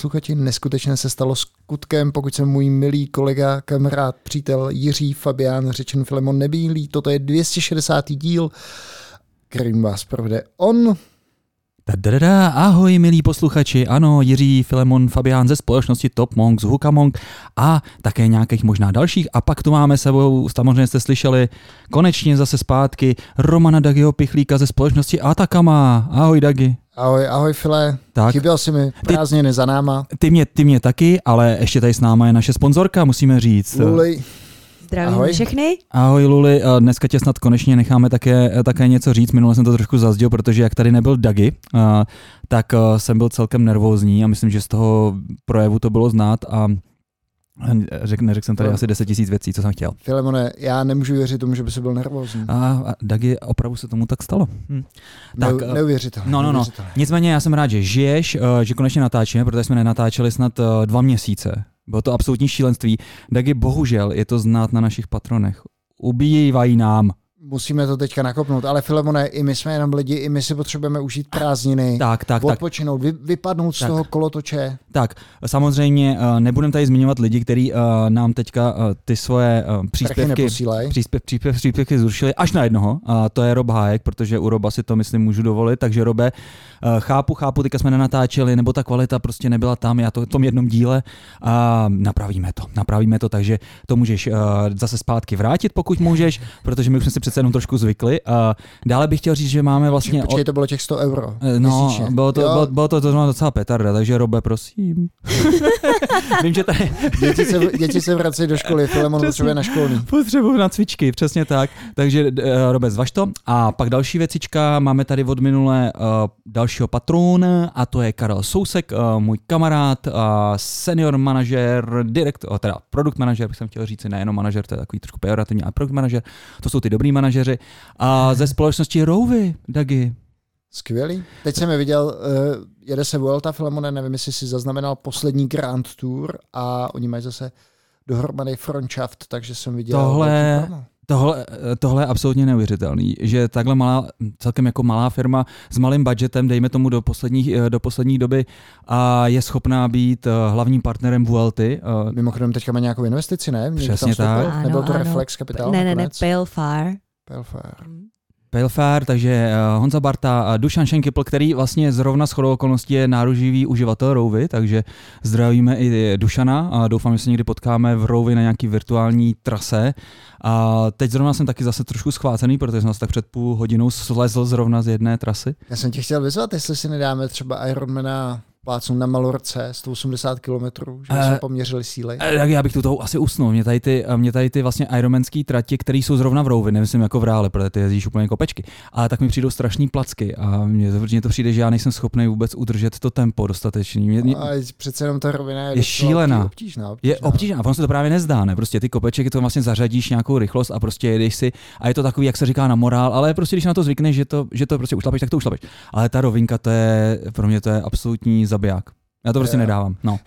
Posluchači, neskutečně se stalo skutkem, pokud se můj milý kolega, kamarád, přítel Jiří Fabián, řečen Filemon Nebílý, toto je 260. díl, kterým vás provede on, Tadadada, ahoj milí posluchači, ano, Jiří Filemon Fabián ze společnosti Top Monk z Hukamong a také nějakých možná dalších. A pak tu máme sebou, samozřejmě jste slyšeli, konečně zase zpátky Romana Dagiho Pichlíka ze společnosti Atakama. Ahoj Dagi. Ahoj, ahoj File, Tak. chyběl jsi mi prázdniny za náma. Ty mě, ty mě taky, ale ještě tady s náma je naše sponzorka, musíme říct. Luli, Zdravím Ahoj. všechny. Ahoj Luli, dneska tě snad konečně necháme také, také něco říct. Minule jsem to trošku zazděl, protože jak tady nebyl Dagi, a, tak a, jsem byl celkem nervózní a myslím, že z toho projevu to bylo znát a řek, neřekl jsem tady No. asi 10 tisíc věcí, co jsem chtěl. Filemone, já nemůžu věřit tomu, že by se byl nervózní. A, a Dagi, opravdu se tomu tak stalo. Hm. Neu, tak, eh, neuvěřitelné. No, no, no. Nicméně já jsem rád, že žiješ, eh, že konečně natáčíme, protože jsme nenatáčeli snad eh, dva měsíce. Bylo to absolutní šílenství. Dagi, bohužel je to znát na našich patronech. Ubívají nám. Musíme to teďka nakopnout, ale Filemone, i my jsme jenom lidi, i my si potřebujeme užít prázdniny, Tak, tak, tak. odpočinout, vy, vypadnout z Tak. toho kolotoče. Tak, samozřejmě uh, nebudem tady zmiňovat lidi, kteří uh, nám teďka uh, ty svoje příspěvky, příspěv, příspěv, příspěvky zrušili až na jednoho, a to je Rob Hájek, protože u Roba si to myslím můžu dovolit, takže Robe, chápu, chápu, teďka jsme nenatáčeli, nebo ta kvalita prostě nebyla tam, já to v tom jednom díle a napravíme to, napravíme to, takže to můžeš zase zpátky vrátit, pokud můžeš, protože my už jsme si přece jenom trošku zvykli. Uh, dále bych chtěl říct, že máme vlastně... Počkej, to bylo těch 100 euro. Eh, No, měsíčně. bylo to, Jo, bylo, bylo to, to bylo docela petarda, takže Robe, prosím. Vím, že tady Děti se, děti se vracejí do školy, Filemon potřebuje na školní. potřebuju na cvičky, přesně tak. Takže uh, Robe, zvaž to. A pak další věcička, máme tady od minule uh, dalšího patrona a to je Karel Sousek, uh, můj kamarád, uh, senior manažer, direkt, uh, teda produkt manažer, bych jsem chtěl říct, nejenom manažer, to je takový trošku pejorativní, ale produkt manažer, to jsou ty dobrý manažeři. A ze společnosti Rouvy, Dagi. Skvělý. Teď jsem je viděl, uh, jede se Vuelta Filemone, nevím, jestli si zaznamenal poslední Grand Tour a oni mají zase dohromady Frontschaft, takže jsem viděl. Tohle- velký promo. Tohle, tohle je absolutně neuvěřitelný, že takhle malá, celkem jako malá firma s malým budgetem, dejme tomu do poslední, do poslední doby, a je schopná být eh, hlavním partnerem Vuelty. eh, Mimochodem teďka má nějakou investici, ne? Přesně tak. Ano, Nebyl to ano. Reflex Capital? Ne, ne, ne? Pale Fire. Pelfair. Pelfar, takže eh, Honza Barta a Dušan Šenkypl, který vlastně zrovna s chodou okolností je náruživý uživatel Rouvy, takže zdravíme i Dušana a doufám, že se někdy potkáme v Rouvy na nějaký virtuální trase. A teď zrovna jsem taky zase trošku schvácený, protože jsem tak před půl hodinou slezl zrovna z jedné trasy. Já jsem tě chtěl vyzvat, jestli si nedáme třeba Ironmana plácnu na Malorce 180 km, že Eh, jsme poměřili síly. Eh, Tak já bych tu toho asi usnul. Mě tady ty, mě tady ty vlastně Ironmanský trati, které jsou zrovna v Rouvy, nemyslím jako v reále, protože ty jezdíš úplně kopečky, ale tak mi přijdou strašný placky a mně to, mně to přijde, že já nejsem schopný vůbec udržet to tempo dostatečný. Mě, mě, A přece jenom ta rovina je, Je šílená. Obtížná, obtížná. je obtížné a ono se to právě nezdá, ne? Prostě ty kopečky to vlastně zařadíš nějakou rychlost a prostě jedeš si a je to takový, jak se říká na morál, ale prostě když na to zvykneš, že to, že to prostě ušlapeš, tak to ušlapeš. Ale ta rovinka, to je, pro mě to je absolutní zabiják. Já to prostě Jo. nedávám. No.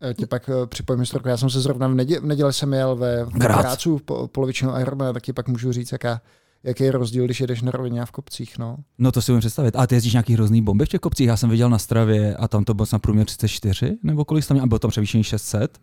Já tě pak eh, připojím historku. Já jsem se zrovna v, nedě- v neděli jsem jel ve. Grácu po, polovičnou Ironmana, tak ti pak můžu říct, jaká, jaký je rozdíl, když jedeš na rovině a v kopcích. No. No to si umím představit. A ty jezdíš nějaký hrozný bomby v těch kopcích? Já jsem viděl na Stravě a tam to bylo na průměr 34, nebo kolik tam měl? A bylo tam převýšení 600?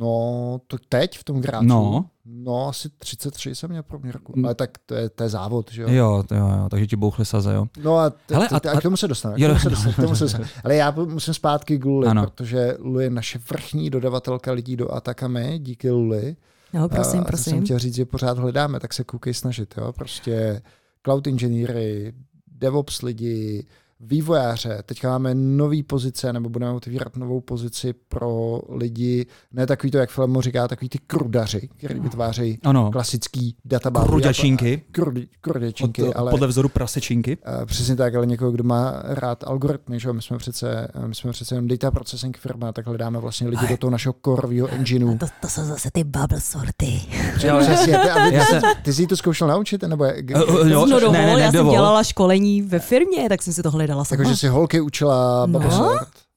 No, to teď v tom Grácu, No. no asi 33 jsem měl průměrku. Mm. Ale tak to je, to je závod, že jo? Jo, to jo, jo, takže ti bouchly saze, jo. No a, t- Hele, t- a- a, a- k tomu se dostaneme. K Jo, tomu se tomu se. Ale já musím zpátky k Luli, Ano. protože Luli je naše vrchní dodavatelka lidí do Atakamy, díky Luli. No, prosím, A co jsem prosím. chtěl říct, že pořád hledáme, tak se koukej snažit. Jo? Prostě cloud inženýry, DevOps lidi, vývojáře. Teďka máme nový pozice, nebo budeme otevírat novou pozici pro lidi, ne takový to, jak Filmo říká, takový ty krudaři, který vytvářejí Ano, klasický databázy. kruďačinky, Krudi, kruděčinky, od, ale podle vzoru prasečinky. Uh, přesně tak, ale někoho, kdo má rád algoritmy, že jo? my jsme přece, my jsme přece jen data processing firma, tak hledáme vlastně lidi do toho našeho coreového engineu. To, to jsou zase ty bubble sorty. Přesně, ty, ty, se- ty jsi to zkoušel naučit, nebo jak, Eh, eh, jo, no ne, dovol, ne, ne, já jsem dělala školení ve firmě, tak jsem si to hledala sama. jako, že si holky učila No.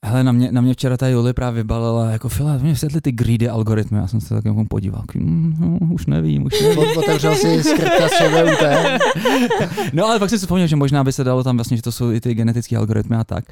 Hele, na mě, na mě včera ta Julie právě vybalila, jako Fila, mě vysvětli ty greedy algoritmy, já jsem se tak jako podíval, mm, no, už nevím, už nevím. Ot- Otevřel si ČVUT. No ale pak jsem si vzpomněl, že možná by se dalo tam vlastně, že to jsou i ty genetické algoritmy a tak.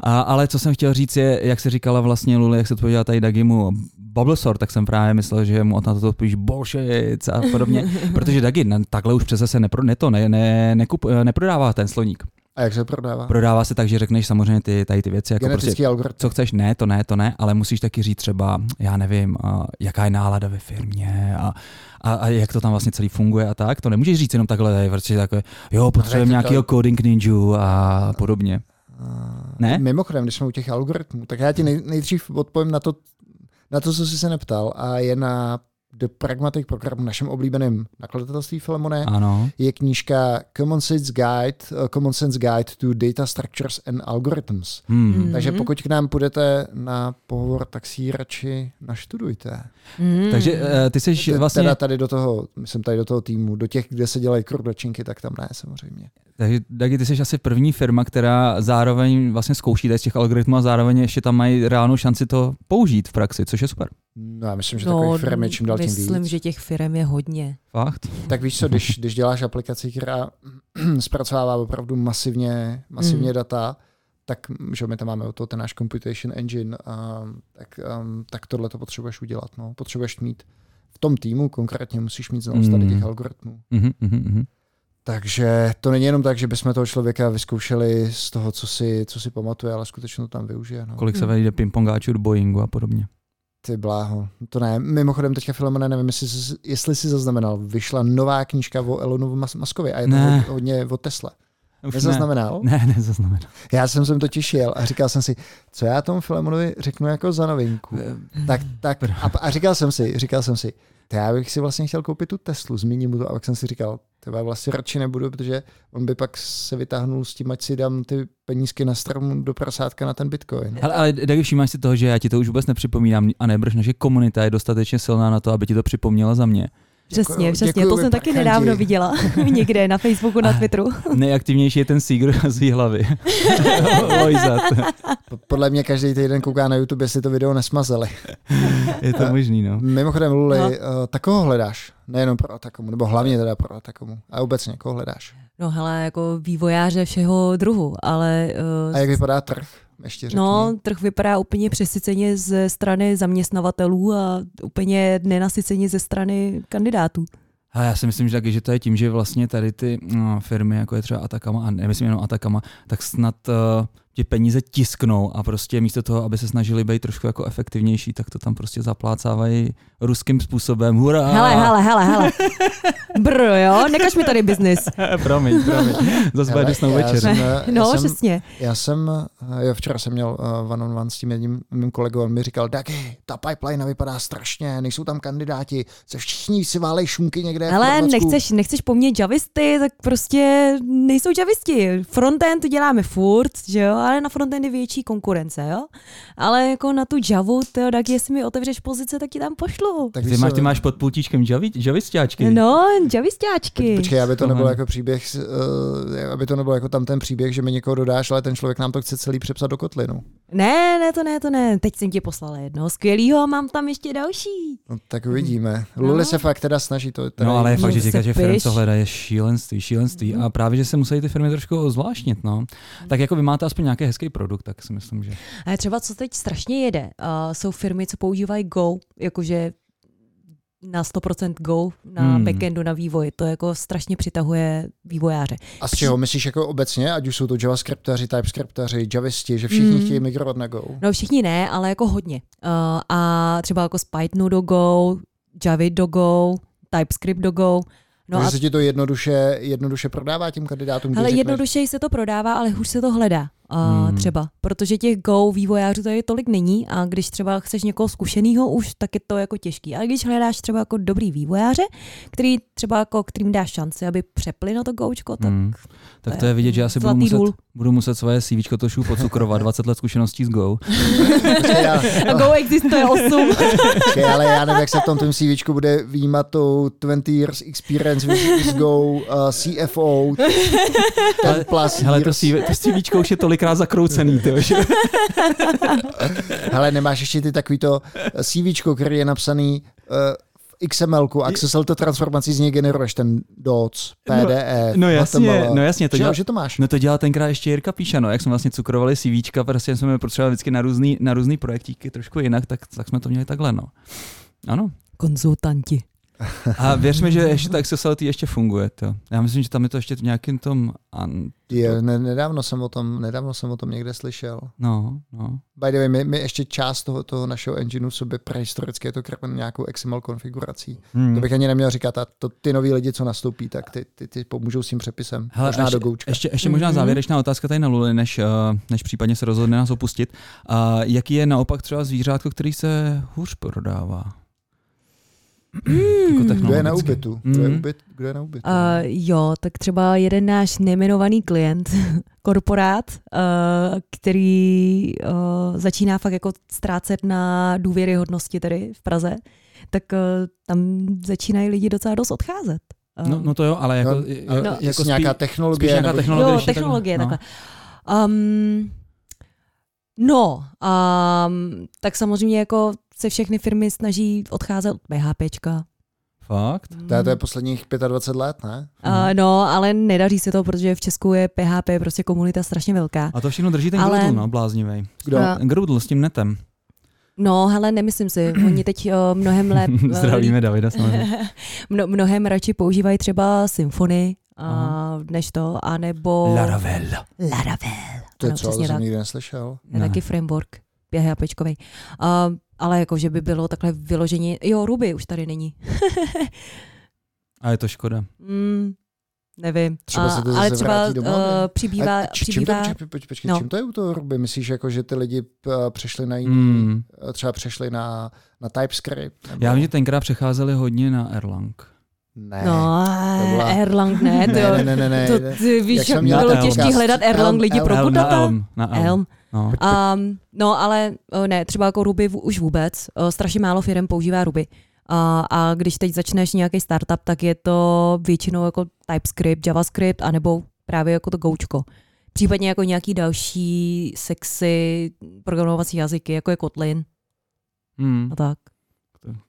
A, ale co jsem chtěl říct je, jak se říkala vlastně Luli, jak se to tady Dagimu Bubblesort, tak jsem právě myslel, že mu na to odpovíš bullshit a podobně, protože Dagi na- takhle už přece se nepro, ne to, ne, ne, nekup, neprodává ten sloník. A jak se prodává? Prodává se tak, že řekneš samozřejmě ty, tady ty věci, jako prostě, algoritm. co chceš, ne, to ne, to ne, ale musíš taky říct třeba, já nevím, a jaká je nálada ve firmě a, a, a jak to tam vlastně celý funguje a tak. To nemůžeš říct jenom takhle, protože takové, jo, potřebujeme to- nějakého coding ninju a podobně. Ne? Mimochodem, když jsme u těch algoritmů, tak já ti nej, nejdřív odpovím na to, na to, co jsi se neptal, a je na The Pragmatic Program, našem oblíbeném nakladatelství Filemone, Ano. je knížka Common Sense Guide, uh, Common Sense Guide to Data Structures and Algorithms. Hmm. Mm. Takže pokud k nám půjdete na pohovor, tak si ji radši naštudujte. Mm. Takže eh, ty jsi Te- vlastně, Teda tady do toho, jsem tady do toho týmu, do těch, kde se dělají kurdočinky, tak tam ne, samozřejmě. takže Dagi, ty jsi asi první firma, která zároveň vlastně zkouší tady z těch algoritmů a zároveň ještě tam mají reálnou šanci to použít v praxi, což je super. No, já myslím, že takových firm je čím dál tím myslím, víc. že těch firm je hodně. Fakt? Tak víš co, když, když děláš aplikaci, která zpracovává opravdu masivně, masivně Mm. data, tak že my tam máme o to ten náš computation engine, um, tak, um, tak tohle to potřebuješ udělat. No. Potřebuješ mít v tom týmu konkrétně musíš mít znalost tady těch algoritmů. Mhm, mhm, mhm. Takže to není jenom tak, že bychom toho člověka vyzkoušeli z toho, co si, co si pamatuje, ale skutečně to tam využije. No. Kolik se Hmm. vejde pingpongáčů do Boeingu a podobně. Ty bláho, to ne. Mimochodem teďka Filemone, nevím, jestli, jsi- jestli si zaznamenal, vyšla nová knížka o Elonovu Mas- Maskovi a je to Ne. hod- hodně o Tesle. Už ne. Nezaznamenal? Ne, nezaznamenal. Já jsem sem totiž jel a říkal jsem si, co já tomu Filemonovi řeknu jako za novinku. Tak, tak a, a říkal jsem si, říkal jsem si, to já bych si vlastně chtěl koupit tu Teslu, zmíním mu to a pak jsem si říkal, to já vlastně radši nebudu, protože on by pak se vytáhnul s tím, ať si dám ty penízky na strom do prasátka na ten bitcoin. Ale, ale Dagi, všímáš si toho, že já ti to už vůbec nepřipomínám a nebrž naše komunita je dostatečně silná na to, aby ti to připomněla za mě. Přesně, Děkuju, přesně. děkuju, to jsem taky prchanti. nedávno viděla. Někde na Facebooku, na Twitteru. Nejaktivnější je ten Seeger z hlavy. Lojzat. Podle mě každý týden kouká na YouTube, jestli to video nesmazali. Je to možný, no. Mimochodem, Luli, No. no. uh, tak koho hledáš? Nejenom pro Atakomu, nebo hlavně teda pro Atakomu. A obecně, koho hledáš? No hele, jako vývojáře všeho druhu, ale... Uh, A jak vypadá trh? Ještě řekni. No, trh vypadá úplně přesyceně ze strany zaměstnavatelů a úplně nenasyceně ze strany kandidátů. A já si myslím, že taky, že to je tím, že vlastně tady ty no, firmy, jako je třeba Atakama, a nemyslím jenom Atakama, tak snad uh, ti peníze tisknou a prostě místo toho, aby se snažili být trošku jako efektivnější, tak to tam prostě zaplácávají ruským způsobem. Hurá! Hele, hele, hele, hele. Brr, jo, nekaž mi tady biznis. promiň, promiň. Zase bude já večer. Jsem, eh, No, jsem, přesně. já jsem, eh, jo, včera jsem měl uh, one on one s tím jedním mým kolegou, on mi říkal, Dagi, ta pipeline vypadá strašně, nejsou tam kandidáti, se všichni si válej šunky někde Hele, Chorvatsku." nechceš, nechceš po mně javisty, tak prostě nejsou javisti. Frontend děláme furt, že jo, ale na frontend je větší konkurence, jo. Ale jako na tu Javu, tyjo, tak jestli mi otevřeš pozice, tak ti tam pošlu. Tak Ty máš, ty máš pod pultíčkem javi, javistáčky. No, javistáčky. Počkej, aby to nebylo jako příběh, uh, aby to nebylo jako tam ten příběh, že mi někoho dodáš, ale ten člověk nám to chce celý přepsat do kotlinu. Ne, ne, to ne, to ne. Teď jsem ti poslala jednoho skvělýho a mám tam ještě další. No, tak uvidíme. Luli No. se fakt teda snaží to. Teda No ale je No, fakt, že se těch firm, piš. co hledají, je šílenství, šílenství. A právě, že se musí ty firmy trošku zvláštnit, no. Tak jako vy máte aspoň nějaký hezký produkt, tak si myslím, že... Ale třeba co teď strašně jede, uh, jsou firmy, co používají Go, jakože na 100% Go na Hmm. hmm. backendu, na vývoji. To jako strašně přitahuje vývojáře. A z čeho myslíš jako obecně, ať už jsou to javascriptaři, typescriptaři, javisti, že všichni Mm. chtějí migrovat na Go? No všichni ne, ale jako hodně. Uh, a třeba jako z Pythonu do Go, Javy do Go, TypeScript do Go. No Takže a se ti to jednoduše, jednoduše prodává těm kandidátům? ale jednodušeji se to prodává, ale už se to hledá. Uh, Hmm. Třeba, protože těch Go vývojářů tady tolik není a když třeba chceš někoho zkušeného už, tak je to jako těžký. Ale když hledáš třeba jako dobrý vývojáře, který třeba jako, kterým dáš šanci, aby přepli na to Gočko, tak Hmm. Tak to to je je vidět, že asi budu muset, důl. Budu muset svoje CV trošku pocukrovat, 20 let zkušeností s Go. Já, A Go existuje 8. počkej, ale já nevím, jak se v tom tom CV bude výjímat tou 20 years experience with, Go, uh, CFO, 10 plus Hele, to. CV, to CV už je tolikrát zakroucený, ty? Hele, nemáš ještě ty takový to CV, který je napsaný uh, v XML-ku, a XSL to transformací z něj generuješ, ten DOC, PDF, No jasně, HTML. no jasně, to dělá, že to máš. no to dělal tenkrát ještě Jirka Píša, no, jak jsme vlastně cukrovali CVčka, prostě jsme je potřebovali vždycky na různý, na různý projektíky trošku jinak, tak, tak jsme to měli takhle, no. Ano. Konzultanti. A věřme, že ještě ta XSLT ještě funguje, to. Já myslím, že tam je to ještě v nějakém tom, an... Je, ne, nedávno, jsem o tom, nedávno jsem o tom někde slyšel. no, no. By the way, my, my ještě část toho, toho našeho engineu v sobě prehistoricky je to krpen nějakou XML konfigurací. Hmm. To bych ani neměl říkat, a to ty noví lidi, co nastoupí, tak ty, ty, ty pomůžou s tím přepisem. Hele, Možná ještě, do Goučka. ještě, ještě možná Mhm. závěrečná otázka tady na Luli, než, uh, než případně se rozhodne nás opustit. Uh, jaký je naopak třeba zvířátko, který se hůř prodává? Jako Hmm. Kdo je na ubytu? Kdo je, ubyt, kdo je na ubytu? Uh, jo, tak třeba jeden náš nejmenovaný klient, korporát, uh, který uh, začíná fakt jako ztrácet na důvěryhodnosti tady v Praze, tak uh, tam začínají lidi docela dost odcházet. Uh, No, no to jo, ale jako, No, no. jako jako nějaká technologie. spíš nějaká nebo- technologie. jo, technologie, takhle, takhle. Um, no, um, tak samozřejmě jako se všechny firmy snaží odcházet od PHPčka. Fakt? To je, to je posledních 25 let, ne? Uh, no, ale nedaří se to, protože v Česku je PHP prostě komunita strašně velká. A to všechno drží ten Ale- Groodle, no, bláznivej. Kdo? A- Ten Groodle s tím netem. No, hele, nemyslím si. Oni teď uh, mnohem lépe. Zdravíme Davida samozřejmě. Mno, mnohem radši používají třeba symfony uh, než to, anebo Laravel. Laravel. To je Ano, co, přesně jsem nikdy neslyšel. Je taky framework PHPčkovej. Uh, ale jako, že by bylo takhle vyložení, jo, Ruby už tady není. A je to škoda. mm, nevím. Třeba se to ale třeba uh, přibývá, A či- čím, to, přibývá počkej, no. čím to je u toho Ruby? Myslíš, jako, že ty lidi uh, přešli na jiný, uh, třeba přešli na, na TypeScript? Nebo... Já vím, že tenkrát přecházeli hodně na Erlang. Ne. No, to byla- Erlang ne, to, ne, ne, ne, ne, ne. to ty víš, Jak jak bylo těžké hledat Erlang Elm, lidi Elm, pro Elm, na. Elm, na Elm. Elm. No. Um, no ale o, ne, třeba jako Ruby v, už vůbec. O, strašně málo firm používá Ruby. A, a když teď začneš nějaký startup, tak je to většinou jako TypeScript, JavaScript, anebo právě jako to Goučko. Případně jako nějaký další sexy programovací jazyky, jako je Kotlin Hmm. a tak.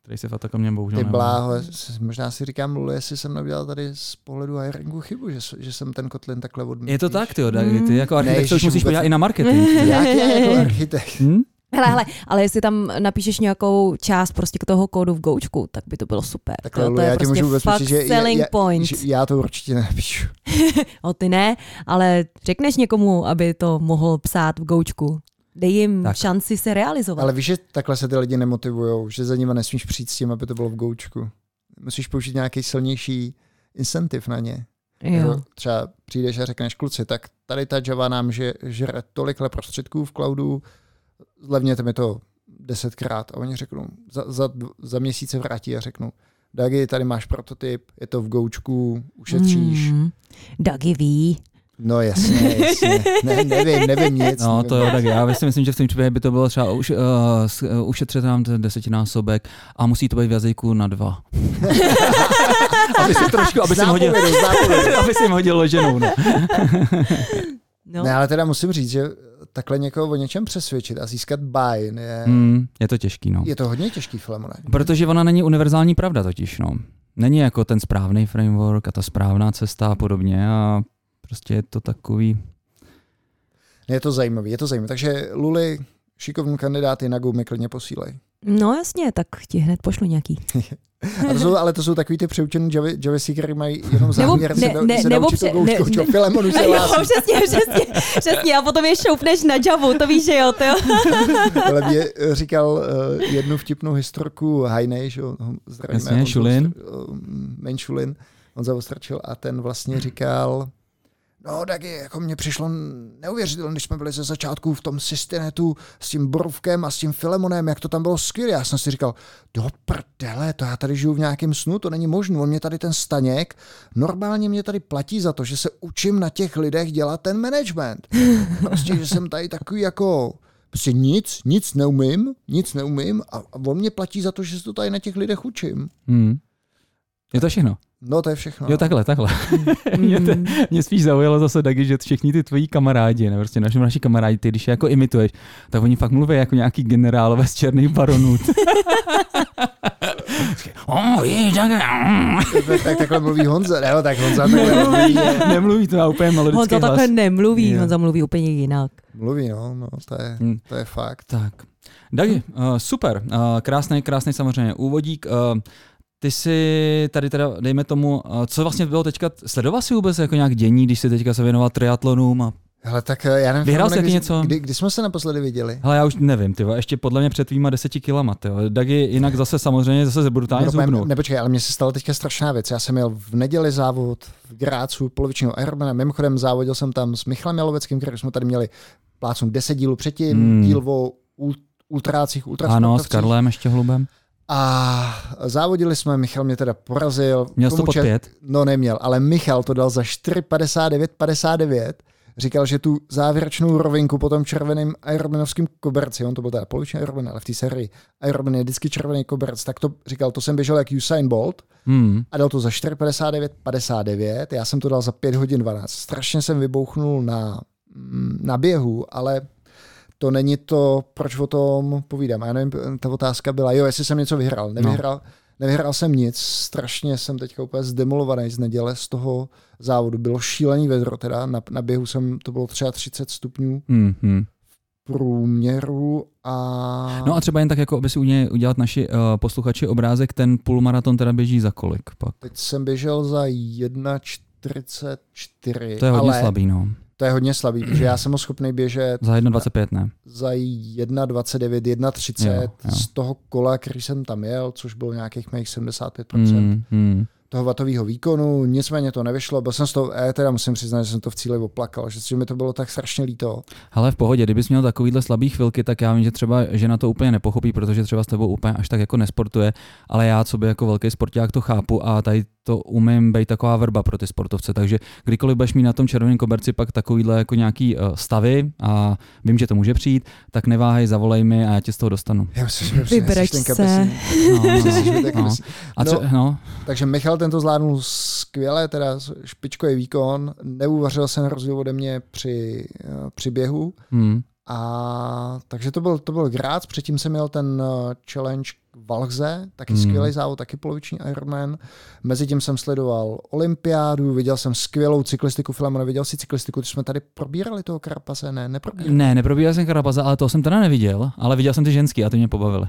Který se v Atakomě bohužel Ty bláho, možná si říkám, Luli, jestli jsem neudělal tady z pohledu hiringu chybu, že, že jsem ten Kotlin takhle odmítl. Je to tak, ty, Hmm. ty jako architekt se už musíš podívat ne. i na marketing. Jak já jako architekt? Hm? Hele, hele, ale jestli tam napíšeš nějakou část prostě k toho kódu v Goučku, tak by to bylo super. Takhle, to, to je já prostě můžu fakt že, selling já, point. že já to určitě nepíšu. O ty ne, ale řekneš někomu, aby to mohl psát v Goučku. Dej jim Tak. šanci se realizovat. Ale víš, že takhle se ty lidi nemotivují, že za nima nesmíš přijít s tím, aby to bylo v goučku. Musíš použít nějaký silnější incentiv na ně. jo. Jako třeba přijdeš a řekneš kluci, tak tady ta Java nám že, žere tolikle prostředků v cloudu, zlevněte mi to desetkrát. A oni řeknou, za, za, za měsíc se vrátí a řeknou, Dagi, tady máš prototyp, je to v goučku, ušetříš. Mm. Dagi ví. No jasně, jasně. Ne, nevím, nevím nic. No nevím. to jo, tak já si myslím, že v tom případě by to bylo třeba už, uh, ušetřit nám ten desetinásobek a musí to být v jazyku na dva. aby si trošku, aby si Znám hodil, aby si hodil loženou. No. No. Ne, ale teda musím říct, že takhle někoho o něčem přesvědčit a získat buy je, Hmm, je to těžký, no. je to hodně těžký Filemone. Protože ona není univerzální pravda totiž, no. Není jako ten správný framework a ta správná cesta a podobně a prostě je to takový... Je to zajímavý, je to zajímavý. Takže Luli, šikovní kandidáty na Go mi klidně posílej. no jasně, tak ti hned pošlu nějaký. A to jsou, ale to jsou takový ty přeučený Java, Javasy, které mají jenom záměr ne- se, do, ne- se nebo pře- ne- ne- Filemonu se jo, přesně, přesně, přesně. A potom je šoupneš na Javu, to víš, že jo, to jo. Ale mě eh, říkal uh, jednu vtipnou historku Hajnej, že jo, zdravíme. Jasně, Šulin. Ostr- uh, Main Šulin, on zavostračil a ten vlastně říkal, No, tak jako mně přišlo neuvěřitelné, když jsme byli ze začátku v tom Systinetu s tím Boruvkem a s tím Filemonem, jak to tam bylo skvělé. Já jsem si říkal, do prdele, to já tady žiju v nějakém snu, to není možné. On mě tady ten Staněk, normálně mě tady platí za to, že se učím na těch lidech dělat ten management. Prostě, že jsem tady takový jako, prostě nic, nic neumím, nic neumím a, a on mě platí za to, že se to tady na těch lidech učím. Hmm. Je to všechno. No to je všechno. Jo, takhle, takhle. mě, te, mě spíš zaujalo zase taky, že všichni ty tvoji kamarádi, ne, prostě naši, naši kamarádi, ty když je jako imituješ, tak oni fakt mluví jako nějaký generálové z černých baronů. oh, je, tak, tak, takhle mluví Honza, ne? Tak Honza takhle nemluví. nemluví to má úplně melodický Honza hlas. takhle nemluví, yeah. Honza mluví úplně jinak. Mluví, no, no to, je, hmm. to je fakt. Tak. Dagi, uh, super, uh, krásný, krásný samozřejmě úvodík. Uh, ty si tady teda, dejme tomu, co vlastně bylo teďka, sledoval si vůbec jako nějak dění, když si teďka se věnoval triatlonům a Hele, tak eh, já nevím, Vyhrál jsi kdy, něco? Kdy, kdy, jsme se naposledy viděli? Hele, já už nevím, ty ještě podle mě před tvýma deseti kilama, ty Dagi jinak zase samozřejmě zase se brutálně no, zubnu. Nepočkej, ale mně se stala teďka strašná věc. Já jsem měl v neděli závod v Grácu polovičního Ironmana. Mimochodem závodil jsem tam s Michalem Jaloveckým, který jsme tady měli plácnu 10 dílů předtím, hmm. díl o ultrácích, ultrasportovcích. Ano, s Karlem ještě hlubem. A závodili jsme, Michal mě teda porazil. Měl to pod pět? No neměl, ale Michal to dal za 4,59,59. Říkal, že tu závěrečnou rovinku po tom červeném Ironmanovským koberci, on to byl teda poloviční Ironman, ale v té sérii Ironman je vždycky červený koberc, tak to říkal, to jsem běžel jak Usain Bolt hmm. a dal to za 4,59,59. Já jsem to dal za 5 hodin 12. Strašně jsem vybouchnul na, na běhu, ale to není to, proč o tom povídám. Já nevím, ta otázka byla, jo, jestli jsem něco vyhrál. Nevyhrál, no. nevyhrál jsem nic, strašně jsem teďka úplně zdemolovaný z neděle z toho závodu. Bylo šílený vedro, teda na, na běhu jsem, to bylo třeba 30 stupňů. Mm-hmm průměru a... No a třeba jen tak, jako aby si udělat naši uh, posluchači obrázek, ten půlmaraton teda běží za kolik pak? Teď jsem běžel za 1,44. To je hodně ale, slabý, no. To je hodně slabý, protože já jsem ho schopný běžet... Za 1,25 ne? Za 1,29, 1,30 z toho kola, který jsem tam jel, což bylo nějakých mých 75%. Mm, mm toho vatového výkonu, nicméně to nevyšlo, byl jsem z toho, já teda musím přiznat, že jsem to v cíli oplakal, že, že mi to bylo tak strašně líto. Ale v pohodě, kdybys měl takovýhle slabý chvilky, tak já vím, že třeba žena to úplně nepochopí, protože třeba s tebou úplně až tak jako nesportuje, ale já, co by jako velký sporták to chápu a tady to umím být taková verba pro ty sportovce, takže kdykoliv budeš mít na tom červeném koberci pak takovýhle jako nějaký uh, stavy a vím, že to může přijít, tak neváhej, zavolej mi a já tě z toho dostanu. Já myslím, že Vybereš se. No, no, no. A co, no. no. Takže Michal tento zvládnul skvěle, teda špičkový výkon, neuvařil se na rozdíl ode mě při, uh, při běhu. Hmm. A takže to byl, to byl Grác, předtím jsem měl ten uh, challenge Valchze, taky hmm. skvělý závod, taky poloviční Ironman. Mezitím jsem sledoval olympiádu, viděl jsem skvělou cyklistiku Filamona, viděl si cyklistiku, když jsme tady probírali toho Karapase, ne, neprobírali. Ne, neprobíral jsem Karapase, ale to jsem teda neviděl, ale viděl jsem ty ženský a ty mě pobavily.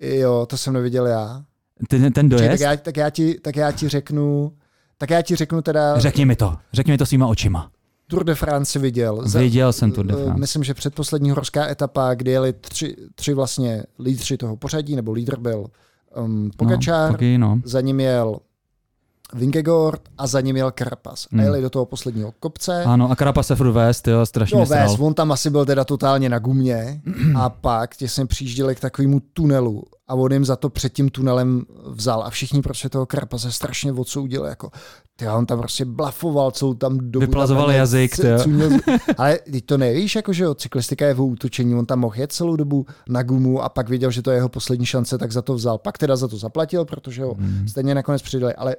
Jo, to jsem neviděl já. Ten, ten dojezd? tak, já, tak, já ti, tak já ti řeknu, tak já ti řeknu teda... Řekni mi to, řekni mi to svýma očima. Tour de France viděl. Viděl jsem Tour de eh, France. Myslím, že předposlední horská etapa, kdy jeli tři, tři vlastně lídři toho pořadí, nebo lídr byl um, Pogačár, no, Poky, no. za ním jel Vingegaard a za ním jel Carapaz. Hmm. A jeli do toho posledního kopce. Ano, a Carapaz se furt vést, jo, strašně no, vést, on tam asi byl teda totálně na gumě a pak těsně přijížděli k takovému tunelu a on jim za to před tím tunelem vzal a všichni prostě toho Carapaze strašně odsoudili, jako ty, on tam prostě blafoval celou tam dobu. Vyplazoval tam jazyk, c- Ale teď to nevíš, jako že jo, cyklistika je v útočení, on tam mohl jet celou dobu na gumu a pak věděl, že to je jeho poslední šance, tak za to vzal. Pak teda za to zaplatil, protože ho hmm. stejně nakonec přidali, ale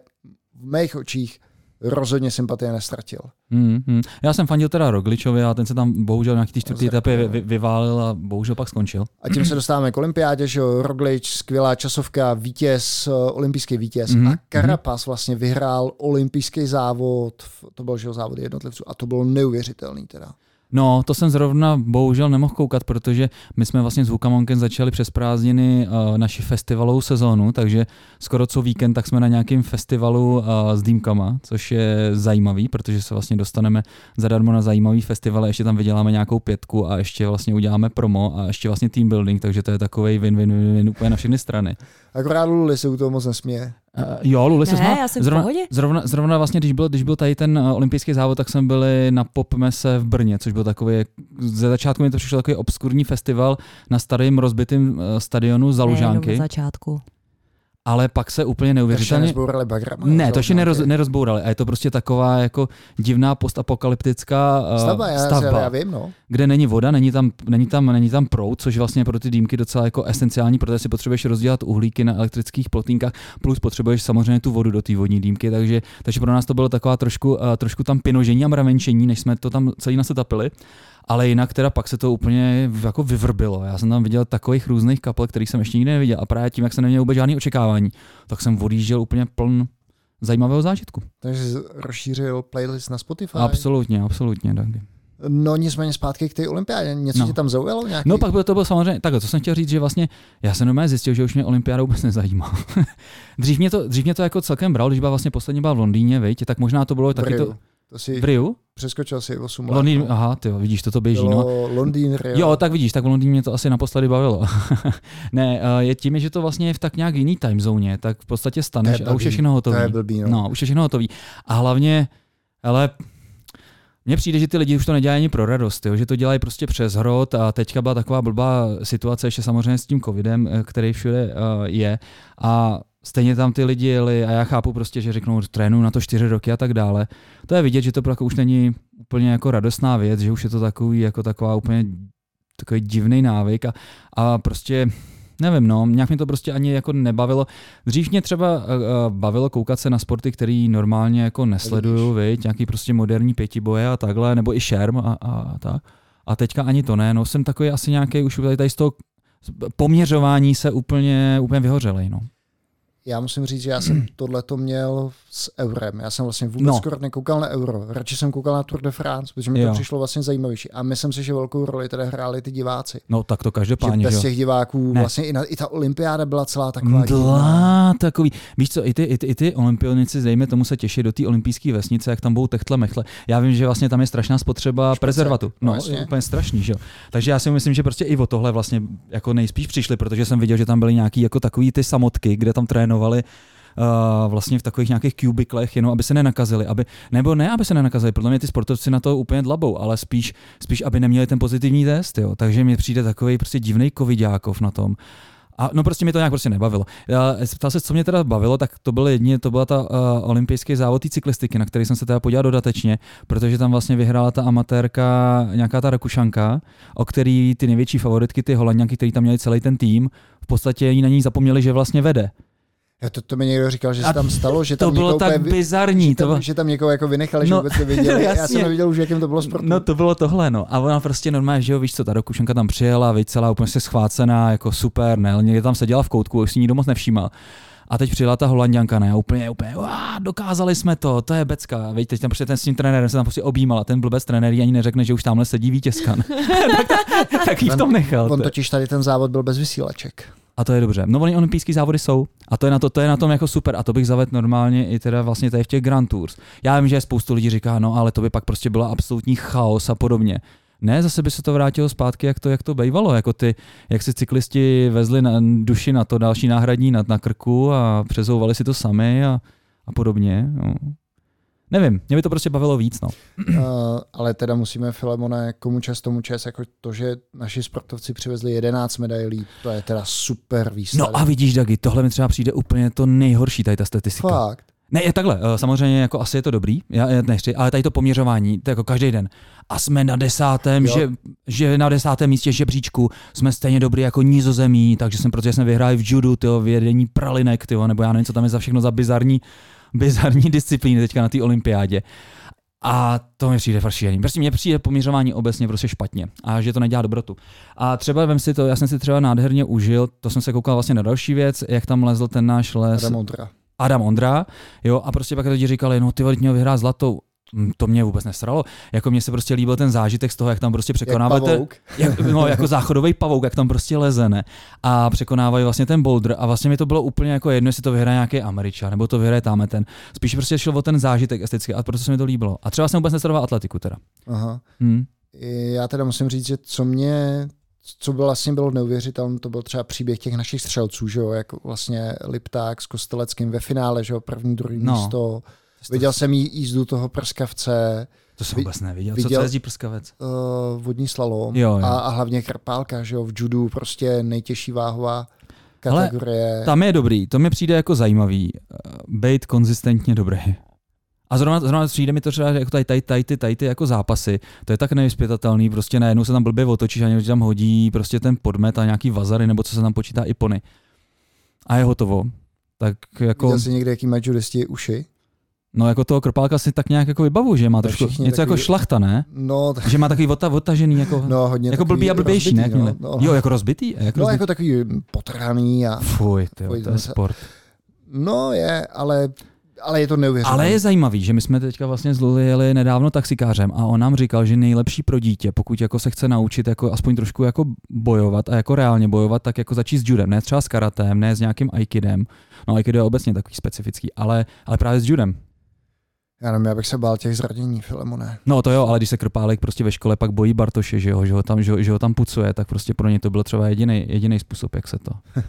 v mých očích rozhodně sympatie nestratil. Hmm, hmm. Já jsem fandil teda Rogličovi a ten se tam bohužel nějaký ty čtvrtý etapy vy, vyválil a bohužel pak skončil. A tím se dostáváme k olympiádě, že Roglič, skvělá časovka, vítěz, eh, olympijský vítěz hmm, a Carapaz vlastně vyhrál olympijský závod, to byl že závod jednotlivců a to bylo neuvěřitelný teda. No, to jsem zrovna bohužel nemohl koukat, protože my jsme vlastně s Vukamonkem začali přes prázdniny uh, naši festivalovou sezónu, takže skoro co víkend tak jsme na nějakém festivalu uh, s dýmkama, což je zajímavý, protože se vlastně dostaneme zadarmo na zajímavý festival, ještě tam vyděláme nějakou pětku a ještě vlastně uděláme promo a ještě vlastně team building, takže to je takový win-win-win úplně na všechny strany. Akorát Luli se u toho moc nesměje. Uh, jo, Luli se Ne, já jsem zrovna, zrovna, zrovna vlastně, když byl, když byl tady ten uh, olympijský závod, tak jsme byli na Popmese v Brně, což byl takový, ze začátku mi to přišlo takový obskurní festival na starém rozbitém uh, stadionu za Lužánky, na začátku. Ale pak se úplně neuvěřitelně... nezbourali bagrama. Ne, to ještě neroz, nerozbourali. A je to prostě taková jako divná postapokalyptická uh, Stavba, já, stavba já vím, no. kde není voda, není tam, není tam, není tam proud, což vlastně pro ty dýmky docela jako esenciální, protože si potřebuješ rozdělat uhlíky na elektrických plotýnkách, plus potřebuješ samozřejmě tu vodu do té vodní dýmky, takže, takže pro nás to bylo taková trošku, uh, trošku tam pinožení a mravenčení, než jsme to tam celý nasetapili. Ale jinak teda pak se to úplně jako vyvrbilo. Já jsem tam viděl takových různých kapel, kterých jsem ještě nikdy neviděl. A právě tím, jak jsem neměl vůbec žádný očekávání, tak jsem odjížděl úplně pln zajímavého zážitku. Takže rozšířil playlist na Spotify. Absolutně, absolutně. Tak. No nicméně zpátky k té olympiádě. Něco No. tě tam zaujalo? Nějaký? No pak bylo to bylo samozřejmě, takhle, co jsem chtěl říct, že vlastně já jsem normálně zjistil, že už mě olympiáda vůbec nezajímá. dřív, mě to, dřív mě to jako celkem bral, když byla vlastně poslední byla v Londýně, viď, tak možná to bylo taky to To si v Riu. přeskočil si 8 let. Londýn, no. aha, ty vidíš, to to běží, no. Londýn, Rio. Jo, tak vidíš, tak v Londýně mě to asi naposledy bavilo. ne, eh, je tím, že to vlastně je v tak nějak jiný time zóně, tak v podstatě staneš a už je všechno hotový. To je blbý, no. No, už je všechno hotový. A hlavně, ale mně přijde, že ty lidi už to nedělají ani pro radost, jo? že to dělají prostě přes hrot a teďka byla taková blbá situace ještě samozřejmě s tím covidem, eh, který všude uh, je a stejně tam ty lidi jeli a já chápu prostě, že řeknou trénu na to čtyři roky a tak dále. To je vidět, že to jako už není úplně jako radostná věc, že už je to takový jako taková úplně takový divný návyk a, a prostě nevím, no, nějak mě to prostě ani jako nebavilo. Dřív mě třeba uh, bavilo koukat se na sporty, který normálně jako nesleduju, viď, nějaký prostě moderní pětiboje a takhle, nebo i šerm a, a tak. A teďka ani to ne, no, jsem takový asi nějaký už tady, tady z toho poměřování se úplně, úplně vyhořelej, no. Já musím říct, že já jsem tohleto měl s eurem. Já jsem vlastně vůbec No. skoro nekoukal na euro. Radši jsem koukal na Tour de France, protože mi Jo. to přišlo vlastně zajímavější. A myslím si, že velkou roli tady hráli ty diváci. No tak to Že každopádně, bez že jo. těch diváků Ne. vlastně i, na, i ta olympiáda byla celá taková. Dlá, takový. Víš co, i ty, i ty, i ty olympionici, dejme tomu se těší do té olympijské vesnice, jak tam budou techtle mechle. Já vím, že vlastně tam je strašná spotřeba Špecek, prezervatu. no No, je úplně strašný, že jo. Takže já si myslím, že prostě i o tohle vlastně jako nejspíš přišli, protože jsem viděl, že tam byly nějaký jako takový ty samotky, kde tam trénovali Uh, vlastně v takových nějakých kubiklech, jenom aby se nenakazili, aby, nebo ne, aby se nenakazili, podle mě ty sportovci na to úplně dlabou, ale spíš, spíš aby neměli ten pozitivní test, jo. takže mi přijde takový prostě divný covidákov na tom. A no prostě mě to nějak prostě nebavilo. Ptal se, co mě teda bavilo, tak to byl jedině, to byla ta uh, olympijský závod cyklistiky, na který jsem se teda podíval dodatečně, protože tam vlastně vyhrála ta amatérka, nějaká ta Rakušanka, o který ty největší favoritky, ty Holanďanky, který tam měli celý ten tým, v podstatě na ní zapomněli, že vlastně vede. Jo, to, to mi někdo říkal, že se tam stalo, že To tam bylo někoho tak úplně bizarní. že To tam, bylo... že tam někoho jako vynechali, že No, vůbec neviděli. Já jasně. jsem neviděl už, jakým to bylo sportu. No to bylo tohle, no. A ona prostě normálně, že jo, víš co, ta Rakušanka tam přijela, víš, celá úplně se schvácená, jako super, ne, někde tam seděla v koutku, už si nikdo moc nevšímal. A teď přijela ta holanděnka, ne, úplně, úplně, uá, dokázali jsme to, to je becka. Víš, teď tam prostě ten s tím trenérem se tam prostě objímal a ten blbec trenér ani neřekne, že už tamhle sedí vítězka. ne. tak, tak jí v tom nechal. On to totiž tady ten závod byl bez vysílaček. A to je dobře. No, oni olympijský závody jsou. A to je, na to, to je na tom jako super. A to bych zavedl normálně i teda vlastně tady v těch Grand Tours. Já vím, že spoustu lidí říká, no ale to by pak prostě byla absolutní chaos a podobně. Ne, zase by se to vrátilo zpátky, jak to, jak to bývalo, jako ty, jak si cyklisti vezli na, duši na to další náhradní nad na krku a přezouvali si to sami a, a podobně. No. Nevím, mě by to prostě bavilo víc, no. Uh, ale teda musíme, Filemone, komu čas tomu čas, jako to, že naši sportovci přivezli 11 medailí, to je teda super výsledek. No a vidíš, Dagi, tohle mi třeba přijde úplně to nejhorší, tady ta statistika. Fakt. Ne, je takhle, eh, samozřejmě jako asi je to dobrý, já, já nechci, ale tady to poměřování, to jako každý den. A jsme na desátém, Jo. že, že, na desátém místě žebříčku jsme stejně dobrý jako nizozemí, takže jsem, protože jsme vyhráli v judu, tyjo, v jedení pralinek, tyjo, nebo já nevím, co tam je za všechno za bizarní, bizarní disciplíny teďka na té olympiádě. A to mi přijde fakt šílený. Prostě mně přijde poměřování obecně prostě špatně a že to nedělá dobrotu. A třeba vem si to, já jsem si třeba nádherně užil, to jsem se koukal vlastně na další věc, jak tam lezl ten náš les. Remondra. Adam Ondra, jo, a prostě pak lidi říkali, no ty měl vyhrát zlatou. Mm, To mě vůbec nesralo. Jako mně se prostě líbil ten zážitek z toho, jak tam prostě Jak překonávají ten, pavouk. jak, no, jako záchodový pavouk, jak tam prostě leze, ne? A překonávají vlastně ten boulder a vlastně mi to bylo úplně jako jedno, jestli to vyhraje nějaký Američan, nebo to vyhraje tam ten. Spíš prostě šlo o ten zážitek estetický a proto se mi to líbilo. A třeba jsem vůbec nesledoval atletiku teda. Aha. Hm. Já teda musím říct, že co mě, co bylo vlastně bylo neuvěřitelné, to byl třeba příběh těch našich střelců, že jo, jak vlastně Lipták s Kosteleckým ve finále, že jo, první, druhý No. místo. Viděl jsem jí jízdu toho prskavce, To jsem vůbec neviděl. Co viděl- to jezdí prskavec? uh, vodní slalom Jo, jo. A, a hlavně krpálka, že jo, v judu prostě nejtěžší váhová kategorie. Tam je dobrý, to mi přijde jako zajímavý. eh, Bejt konzistentně dobrý. A zrovna, zrovna přijde mi to třeba jako tady, tady, tady, tady ty jako zápasy, to je tak nevyspětatelný, prostě najednou se tam blbě otočíš a někdo tam hodí prostě ten podmet a nějaký vazary, nebo co se tam počítá i pony. A je hotovo. Tak jako, Viděl jsi někde, jaký mají judisti uši? No jako toho kropálka si tak nějak jako vybavu, že má trošku něco jako takový- šlachta, ne? No, tak, Že má takový ota, otažený, jako, no hodně jako blbý a blbější, ne? rozbitý, jakmile? No, no, Jo, jako rozbitý? Jako no rozbitý? jako takový potrhaný a Fuj, tyjo, Fuj, to je sport. no je, ale, ale je to neuvěřitelné. Ale je zajímavý, že my jsme teďka vlastně s Luli jeli nedávno taxikářem a on nám říkal, že nejlepší pro dítě, pokud jako se chce naučit jako aspoň trošku jako bojovat a jako reálně bojovat, tak jako začít s judem, ne třeba s karatem, ne s nějakým aikidem. No aikido je obecně takový specifický, ale, ale právě s judem. Já nevím, já bych se bál těch zranění, Filemone. No to jo, ale když se Krpálek prostě ve škole pak bojí Bartoše, že ho, že ho, tam, že ho, že ho tam pucuje, tak prostě pro ně to byl třeba jediný, jediný způsob, jak se to,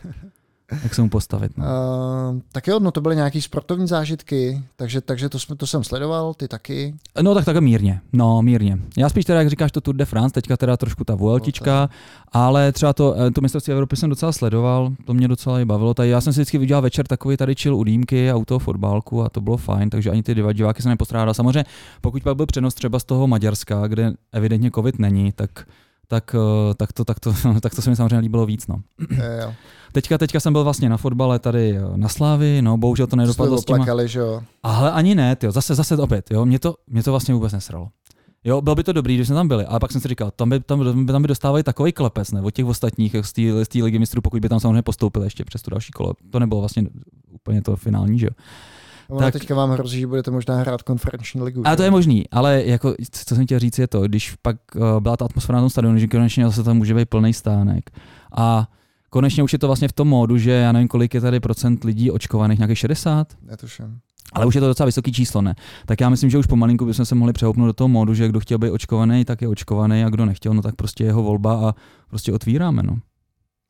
jak se mu postavit. No. Uh, tak jo, no to byly nějaký sportovní zážitky, takže, takže to, jsme, to jsem sledoval, ty taky. No tak takhle mírně, no mírně. Já spíš teda, jak říkáš, to Tour de France, teďka teda trošku ta Vueltička, ale třeba to, eh, to mistrovství Evropy jsem docela sledoval, to mě docela i bavilo. Tady já jsem si vždycky udělal večer takový tady chill u dýmky a u toho fotbalku a to bylo fajn, takže ani ty diva- diváky jsem nepostrádal. Samozřejmě, pokud pak byl přenos třeba z toho Maďarska, kde evidentně covid není, tak tak, eh, tak, to, tak, to, tak to se mi samozřejmě líbilo víc. No. Je, jo. Teďka, teďka jsem byl vlastně na fotbale tady eh, na Slávy, no bohužel to nedopadlo s těma, oplakali, že jo. ale ani ne, tyjo, zase, zase opět, jo, mě to, mě to vlastně vůbec nesralo. Jo, bylo by to dobrý, když jsme tam byli, ale pak jsem si říkal, tam by, tam, by, tam by dostávali takový klepec, ne, od těch ostatních z té z té ligy mistrů, pokud by tam samozřejmě postoupili ještě přes tu další kolo. To nebylo vlastně úplně to finální, že jo. Ono Tak- teďka vám hrozí, že budete možná hrát konferenční ligu. A to je možný, ale jako, co jsem chtěl říct je to, když pak uh, byla ta atmosféra na tom stadionu, že konečně zase tam může být plný stánek. A konečně už je to vlastně v tom módu, že já nevím, kolik je tady procent lidí očkovaných, nějakých 60? Netuším. Ale už je to docela vysoký číslo, ne? Tak já myslím, že už pomalinku bychom se mohli přehoupnout do toho módu, že kdo chtěl být očkovaný, tak je očkovaný a kdo nechtěl, no tak prostě jeho volba a prostě otvíráme, no.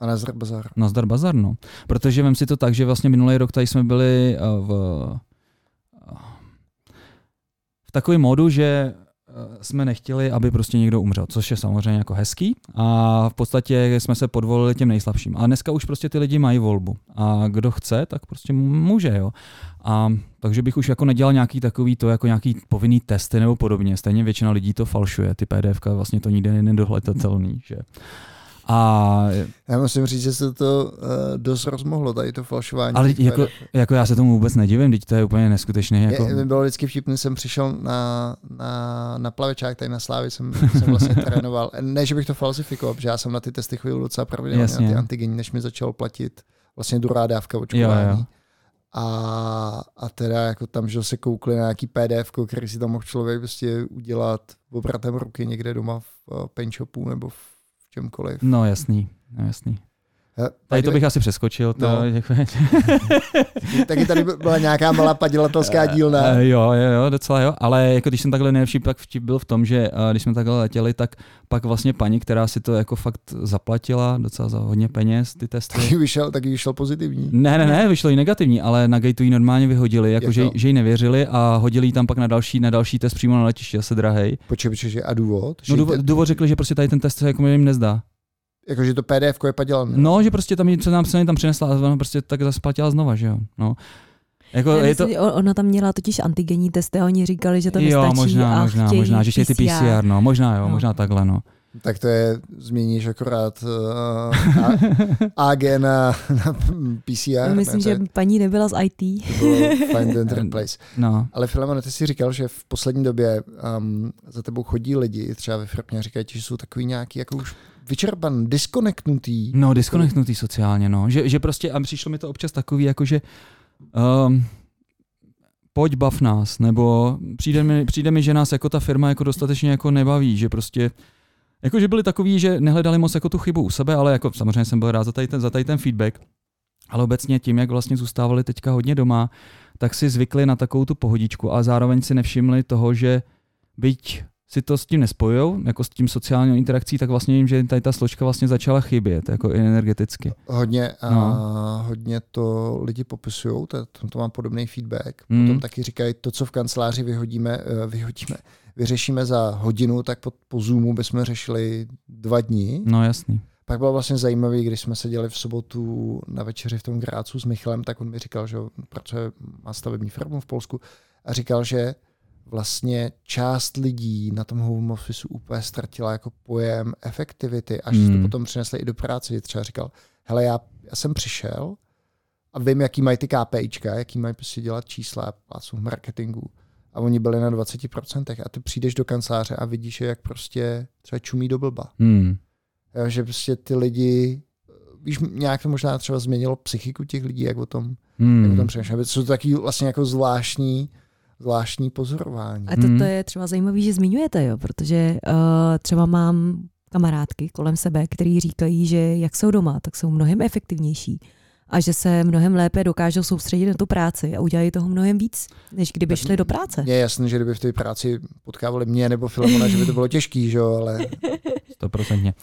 A Nazar Bazar. Nazdar bazar, no. Protože vem si to tak, že vlastně minulý rok tady jsme byli eh, v, v takovém módu, že eh, jsme nechtěli, aby prostě někdo umřel, což je samozřejmě jako hezký a v podstatě jsme se podvolili těm nejslabším. A dneska už prostě ty lidi mají volbu a kdo chce, tak prostě může, jo. A takže bych už jako nedělal nějaký takový to, jako nějaký povinný testy nebo podobně. Stejně většina lidí to falšuje, ty PDF vlastně to nikdy není nedohledatelný, že. A Já musím říct, že se to uh, dost rozmohlo, tady to falšování. Ale jako, jako já se tomu vůbec nedivím, teď to je úplně neskutečné. Jako, Je, mi bylo vždycky vtipný, jsem přišel na, na, na plavečák, tady na Slávy jsem, jsem vlastně trénoval. Ne, že bych to falsifikoval, protože já jsem na ty testy chodil docela pravidelně, Jasně. na ty antigenní, než mi začal platit vlastně druhá dávka Jo, očkování. jo. A, a teda jako tam, že se koukli na nějaký PDF, který si tam mohl člověk prostě udělat obratem ruky někde doma v uh, paint shopu nebo v čemkoliv. No jasný, no jasný. Eh, Tady to bych asi přeskočil. To, No. Taky tady byla nějaká malá padělatelská dílna. Eh, jo, jo, jo, docela jo, ale jako když jsem takhle nejlepší, pak vtip byl v tom, že eh, když jsme takhle letěli, tak pak vlastně paní, která si to jako fakt zaplatila docela za hodně peněz, ty testy. Taky vyšel, taky vyšel pozitivní. Ne, ne, ne, vyšlo jí negativní, ale na gateu ji normálně vyhodili, jako Jak že, že jí nevěřili a hodili ji tam pak na další, na další test přímo na letišti, asi drahej. Počkej, počkej, a důvod? No důvod, důvod řekli, že prostě tady ten test se jako jim nezdá. Jako, že to PDF je padělané. No, že prostě tam, jí- co nám se tam přinesla a ona prostě tak zase platila znova, že jo. No. Jako Já je to, myslím, že Ona tam měla totiž antigenní testy a oni říkali, že to jo, nestačí možná, a možná, chtějí možná, že chtějí ty PCR, no, možná jo, No. možná takhle, no. Tak to je, změníš akorát uh, A- AG na, na PCR. Já myslím, ne, že to, paní nebyla z IT. to find and replace. No, Ale Filemon, ty jsi říkal, že v poslední době um, za tebou chodí lidi, třeba ve firmě, a říkají ti, že jsou takový nějaký jako už vyčerpan, disconnectnutý. no disconnectnutý sociálně, no. Že, že prostě, a přišlo mi to občas takový, jako že um, pojď bav nás, nebo přijde mi, přijde mi, že nás jako ta firma jako dostatečně jako nebaví, že prostě jako že byli takový, že nehledali moc jako tu chybu u sebe, ale jako samozřejmě jsem byl rád za tady ten, za tady ten feedback, ale obecně tím, jak vlastně zůstávali teďka hodně doma, tak si zvykli na takovou tu pohodičku a zároveň si nevšimli toho, že byť si to s tím nespojujou, jako s tím sociální interakcí, tak vlastně vím, že tady ta složka vlastně začala chybět, jako energeticky. Hodně, a no. hodně to lidi popisují, to, to mám podobný feedback. Mm. Potom taky říkají, to, co v kanceláři vyhodíme, eh, vyhodíme, vyřešíme za hodinu, tak po, po Zoomu bychom řešili dva dní. No jasný. Pak bylo vlastně zajímavé, když jsme seděli v sobotu na večeři v tom Grácu s Michalem, tak on mi říkal, že pracuje, má stavební firmu v Polsku a říkal, že vlastně část lidí na tom home office úplně ztratila jako pojem efektivity, až mm. to potom přinesli i do práce. Třeba říkal, hele, já, já jsem přišel a vím, jaký mají ty KPIčka, jaký mají prostě dělat čísla, a jsou v marketingu. A oni byli na 20% a ty přijdeš do kanceláře a vidíš, jak prostě třeba čumí do blba. Mm. Jo, že prostě ty lidi, víš, nějak to možná třeba změnilo psychiku těch lidí, jak o tom, mm. jak o tom přemýšleli. Jsou to taky vlastně jako zvláštní zvláštní pozorování. A to, to hmm. je třeba zajímavé, že zmiňujete, jo, protože uh, třeba mám kamarádky kolem sebe, který říkají, že jak jsou doma, tak jsou mnohem efektivnější a že se mnohem lépe dokážou soustředit na tu práci a udělají toho mnohem víc, než kdyby šli do práce. Je jasné, že kdyby v té práci potkávali mě nebo Filemona, že by to bylo těžký, že jo, ale... Stoprocentně.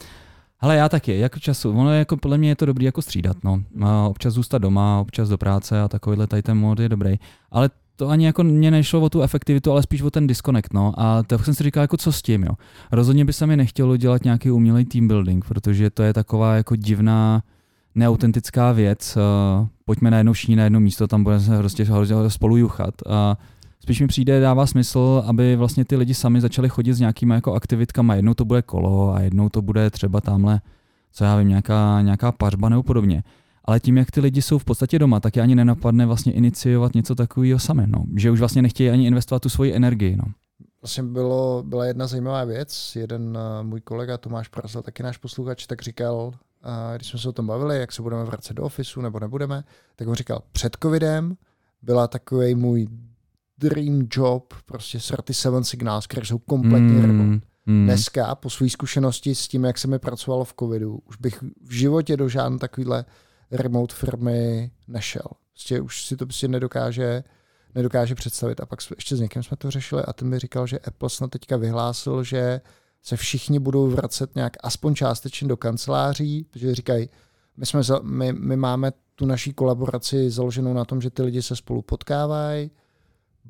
Ale já taky, jako času, ono je jako, podle mě je to dobrý jako střídat, no. A občas zůstat doma, občas do práce a takovýhle tady ten mod je dobrý. Ale to ani jako mě nešlo o tu efektivitu, ale spíš o ten disconnect, no. A tak jsem si říkal, jako co s tím, jo. Rozhodně by se mi nechtělo dělat nějaký umělý team building, protože to je taková jako divná, neautentická věc. Uh, pojďme najednou všichni na jedno místo, tam budeme se prostě spolu juchat. A spíš mi přijde, dává smysl, aby vlastně ty lidi sami začali chodit s nějakýma jako aktivitkama. Jednou to bude kolo a jednou to bude třeba tamhle, co já vím, nějaká, nějaká pařba nebo podobně ale tím, jak ty lidi jsou v podstatě doma, tak je ani nenapadne vlastně iniciovat něco takového sami, no. že už vlastně nechtějí ani investovat tu svoji energii. No. Vlastně bylo, byla jedna zajímavá věc, jeden uh, můj kolega Tomáš Prazel, taky náš posluchač, tak říkal, uh, když jsme se o tom bavili, jak se budeme vracet do ofisu nebo nebudeme, tak on říkal, před covidem byla takový můj dream job, prostě 37 Signals, které jsou kompletně mm, remote. Mm. Dneska, po své zkušenosti s tím, jak se mi pracovalo v covidu, už bych v životě do žádné takovýhle remote firmy nešel. Prostě už si to prostě nedokáže, nedokáže představit. A pak ještě s někým jsme to řešili a ten mi říkal, že Apple snad teďka vyhlásil, že se všichni budou vracet nějak aspoň částečně do kanceláří, protože říkají, my, jsme, my, my máme tu naší kolaboraci založenou na tom, že ty lidi se spolu potkávají,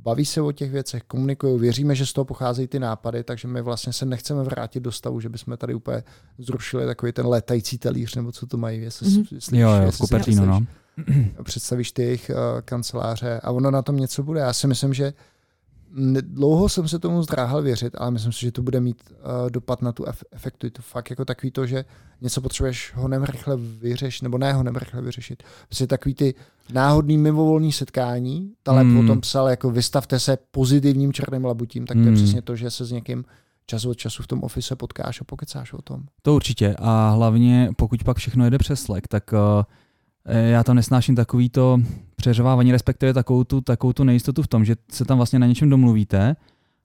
baví se o těch věcech, komunikují, věříme, že z toho pocházejí ty nápady, takže my vlastně se nechceme vrátit do stavu, že bychom tady úplně zrušili takový ten letající talíř, nebo co to mají, jestli, mm-hmm. jestli, jo, jo, Kupertínu, no. Představíš ty jejich uh, kanceláře a ono na tom něco bude. Já si myslím, že dlouho jsem se tomu zdráhal věřit, ale myslím si, že to bude mít uh, dopad na tu efektu. Je to fakt jako takový to, že něco potřebuješ honem rychle vyřešit, nebo ne honem rychle vyřešit. Prostě takový ty náhodný mimovolný setkání, Taleb mm. o tom psal, jako vystavte se pozitivním černým labutím, tak to je mm. přesně to, že se s někým čas od času v tom ofise potkáš a pokecáš o tom. To určitě a hlavně pokud pak všechno jede přes Slack, tak uh, já tam nesnáším takový to přeřvávání, respektive takovou tu, takovou tu nejistotu v tom, že se tam vlastně na něčem domluvíte,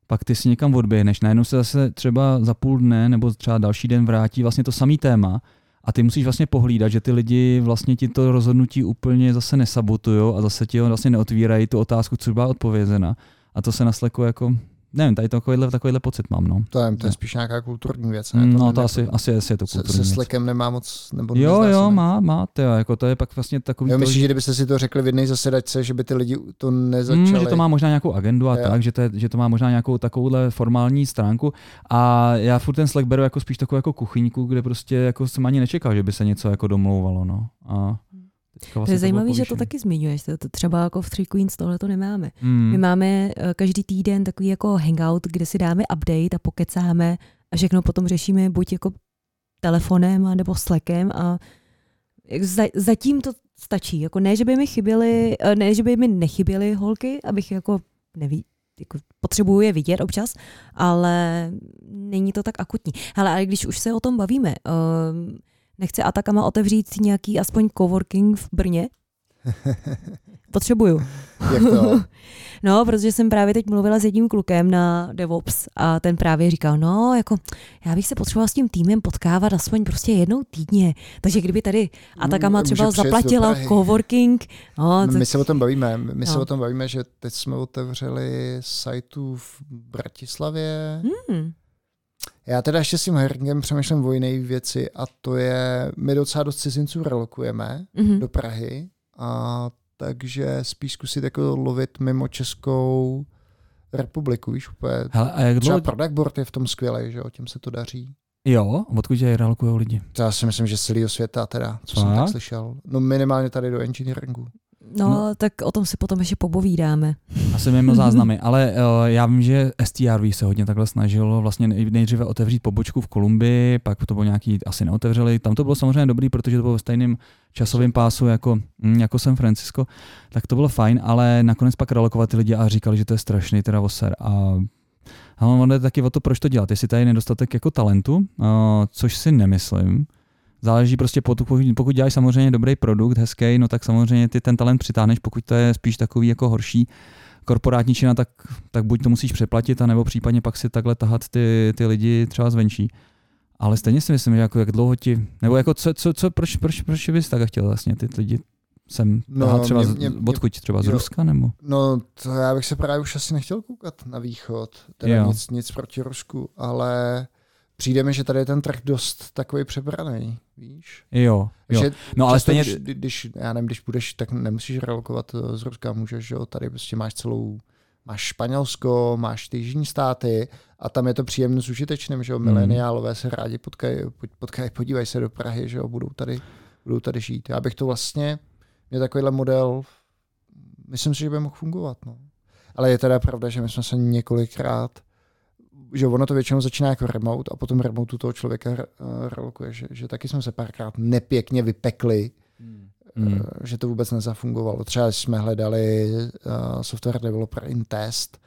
pak ty si někam odběhneš, najednou se zase třeba za půl dne nebo třeba další den vrátí vlastně to samý téma a ty musíš vlastně pohlídat, že ty lidi vlastně ti to rozhodnutí úplně zase nesabotují a zase ti ho vlastně neotvírají tu otázku, co byla odpovězena. A to se na jako nevím, tady takovýhle, takovýhle pocit mám. No. To je, to je spíš nějaká kulturní věc. Ne? To no to asi, asi, asi je to kulturní se, se Slackem nemá moc, nebo Jo, jo, má, má, tyjo, jako to je pak vlastně takový jo, myslím, že kdybyste si to řekli v jedné zasedačce, že by ty lidi to nezačali. Mm, že to má možná nějakou agendu a jo. tak, že to, je, že to má možná nějakou takovouhle formální stránku a já furt ten Slack beru jako spíš takovou jako kuchyňku, kde prostě jako jsem ani nečekal, že by se něco jako domlouvalo, no. A Vlastně to je zajímavé, že to taky zmiňuješ. To, to třeba jako v Three Queens tohle to nemáme. Mm. My máme eh, každý týden takový jako hangout, kde si dáme update a pokecáme a všechno potom řešíme buď jako telefonem a nebo slackem a za, zatím to stačí. Jako ne, že by mi chyběly, eh, ne, že by mi nechyběly holky, abych jako neví, jako potřebuju je vidět občas, ale není to tak akutní. Hele, ale když už se o tom bavíme, uh, Nechce Atakama otevřít nějaký aspoň coworking v Brně? Potřebuju. Jak to? no, protože jsem právě teď mluvila s jedním klukem na DevOps a ten právě říkal, no, jako já bych se potřebovala s tím týmem potkávat aspoň prostě jednou týdně. Takže kdyby tady Atakama třeba zaplatila coworking. No, tak... My se o tom bavíme. My no. se o tom bavíme, že teď jsme otevřeli sajtu v Bratislavě. Hmm Já teda ještě s tím Herringem přemýšlím o jiné věci a to je, my docela dost cizinců relokujeme Mhm. do Prahy a takže spíš zkusit jako lovit mimo Českou republiku, víš, úplně. Hele, a jak Třeba dlouho... Product Board je v tom skvělý, že jo, tím se to daří. Jo, odkud je relokujou lidi? To já si myslím, že z celého světa teda, co jsem Fakt? tak slyšel. No minimálně tady do engineeringu. No, No. tak o tom si potom ještě popovídáme. Asi mimo záznamy, ale uh, já vím, že STRV se hodně takhle snažilo vlastně nej- nejdříve otevřít pobočku v Kolumbii, pak to bylo nějaký, asi neotevřeli. Tam to bylo samozřejmě dobrý, protože to bylo ve stejném časovém pásu jako, mm, jako San Francisco, tak to bylo fajn, ale nakonec pak relokovat ty lidi a říkali, že to je strašný teda oser. A ale ono je taky o to, proč to dělat. Jestli tady je nedostatek jako talentu, uh, což si nemyslím, Záleží prostě, pokud, pokud děláš samozřejmě dobrý produkt, hezký, no tak samozřejmě ty ten talent přitáhneš, pokud to je spíš takový jako horší korporátní čina, tak, tak buď to musíš přeplatit, anebo případně pak si takhle tahat ty, ty lidi třeba zvenčí. Ale stejně si myslím, že jako jak dlouho ti, nebo jako co, co, co proč, proč, proč bys tak chtěl vlastně ty lidi sem No, tahat třeba, mě- mě- odkud třeba z jo. Ruska, nebo? No, to já bych se právě už asi nechtěl koukat na východ. Teda Jo. nic, nic proti Rusku, ale přijde mi, že tady je ten trh dost takový přebraný, víš? Jo, jo. Že No ale stejně, když, když, já nevím, když budeš, tak nemusíš relokovat eh, z Ruska, můžeš, že jo, tady prostě máš celou, máš Španělsko, máš ty jižní státy a tam je to příjemně s užitečným, že jo, Mhm. mileniálové se rádi potkají, pot- potkají, podívají se do Prahy, že jo, budou tady, budou tady žít. Já bych to vlastně, mě takovýhle model, myslím si, že by mohl fungovat, no. Ale je teda pravda, že my jsme se několikrát, že ono to většinou začíná jako remote a potom remote toho člověka uh, relokuje, že, že taky jsme se párkrát nepěkně vypekli, Hmm. eh, že to vůbec nezafungovalo. Třeba když jsme hledali uh, software developer in test,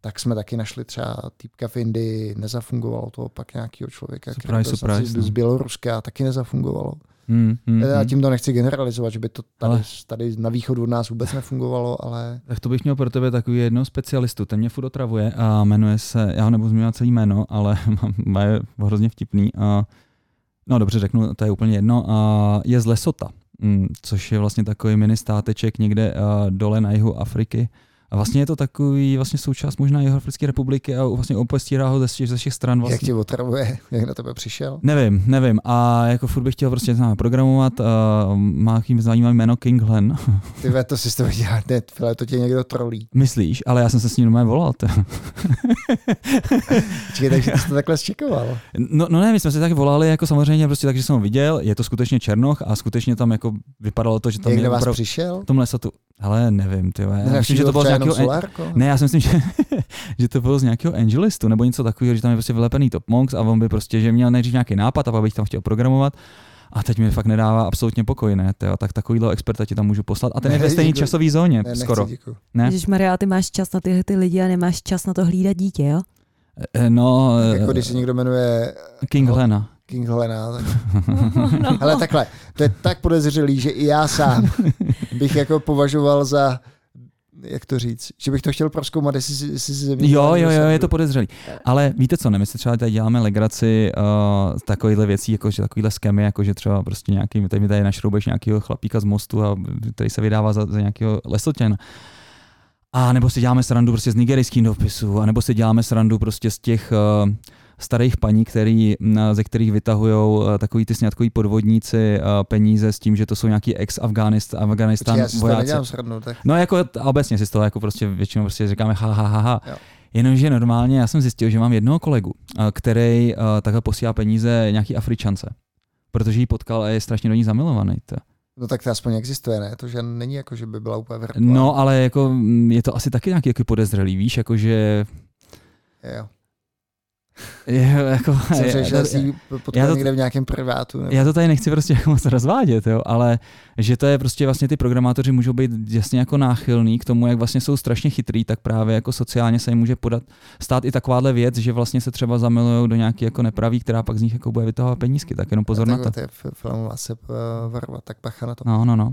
tak jsme taky našli třeba týpka v Indii, nezafungovalo to, pak nějakého člověka, který Surprise, byl surprise, z, no. Běloruska taky nezafungovalo. Hmm, hmm, Já hmm. tím to nechci generalizovat, že by to tady, Ale- tady na východu od nás vůbec nefungovalo, ale Tak to bych měl pro tebe takový jednoho specialistu. Ten mě furt otravuje a jmenuje se, já ho nebudu zmiňovat celý jméno, ale má je hrozně vtipný. A, no dobře řeknu, to je úplně jedno. A je z Lesota, mm, což je vlastně takový mini státeček někde a, dole na jihu Afriky. A vlastně je to takový vlastně součást možná Jihoafrické republiky a vlastně opestírá ho ze, všech- ze všech stran. jak Vlastně. tě otravuje, jak na tebe přišel. Nevím, nevím. A jako furt bych chtěl prostě znám, programovat. A má jakým zajímavý jméno King Glenn. Ty ve, to si z toho dělá, ne, vole, to tě někdo trolí. Myslíš? Ale já jsem se s ním normálně volal. to- Počkej, takže jsi to takhle zčekoval. No, no ne, my jsme se tak volali, jako samozřejmě prostě tak, že jsem ho viděl, je to skutečně Černoch a skutečně tam jako vypadalo to, že tam Jak je na vás opravdu přišel? v tom lesotu. Ale nevím, ty. Já myslím, že to bylo z nějakého... solárko? Ne, já si myslím, že, že to bylo z nějakého Angelistu nebo něco takového, že tam je prostě vylepený Top Monks a on by prostě, že měl nejdřív nějaký nápad a pak bych tam chtěl programovat. A teď mi fakt nedává absolutně pokoj, ne? Tyjo, tak takovýhle experta ti tam můžu poslat. A ten je Ne, ve stejné časové zóně, Ne, skoro. nechci, děkuji. Ne? Když Maria, ty máš čas na tyhle ty lidi a nemáš čas na to hlídat dítě, jo? Eh, No, Tak jako eh, když se někdo jmenuje King no. King Helena, tak... no. Ale takhle, to je tak podezřelý, že i já sám bych jako považoval za, jak to říct, že bych to chtěl proskoumat, jestli, si- jestli si ze mě Jo, jo, jo, je to podezřelý. Ale víte co, ne, my si třeba tady děláme legraci uh, takovýchhle věcí, jako že takovýhle skemy, jako že třeba prostě nějaký, tady mi tady našroubeš nějakého chlapíka z mostu, a, který se vydává za, za nějakého lesotěna. A nebo si děláme srandu prostě z nigerijských dopisů, a nebo si děláme srandu prostě z těch uh, starých paní, který, ze kterých vytahují uh, takový ty sňatkový podvodníci uh, peníze s tím, že to jsou nějaký ex-Afganistán Afganistán vojáci. srandu, tak No jako obecně si z toho jako prostě většinou prostě říkáme ha, ha, ha, ha. Jo. Jenomže normálně já jsem zjistil, že mám jednoho kolegu, a, který takhle posílá peníze nějaký Afričance. Protože ji potkal a je strašně do ní zamilovaný. To. no tak to aspoň existuje, ne? To, že není jako, že by byla úplně vrtla. No ale jako je to asi taky nějaký jako podezřelý, víš, jakože Jo. Je, jako, Jsem řekl, že já, potkal to- někde v nějakém privátu. Nebo... já to tady nechci prostě jako moc rozvádět, jo, ale že to je prostě vlastně ty programátoři můžou být jasně jako náchylní k tomu, jak vlastně jsou strašně chytrý, tak právě jako sociálně se jim může podat stát i takováhle věc, že vlastně se třeba zamilují do nějaký jako nepraví, která pak z nich jako bude vytahovat penízky, tak jenom pozor na to. Tak, to je filmová se uh, varovat, tak bacha na to. No, no, no.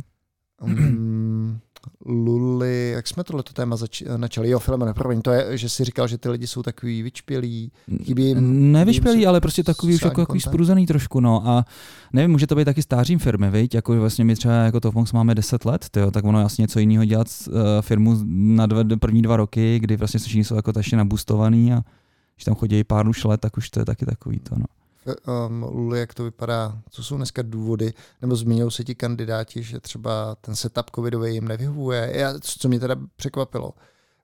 Um, Luli, jak jsme tohleto téma zač- načali? Jo, Filip, nepromiň, to je, že jsi říkal, že ty lidi jsou takový vyčpělí, chybí jim... Nevyšpělý, jim ale prostě takový už jako takový kontakt. spruzený trošku, no a nevím, může to být taky stářím firmy, viď? Jako vlastně my třeba jako to Fonks máme 10 let, tyjo, tak ono je asi něco jiného dělat uh, firmu na dva, první dva roky, kdy vlastně všichni jsou jako tašně nabustovaný a Když tam chodí pár už let, tak už to je taky takový to. No. Um, Luli, jak to vypadá, co jsou dneska důvody, nebo zmínil se ti kandidáti, že třeba ten setup covidový jim nevyhovuje. Já, co mě teda překvapilo,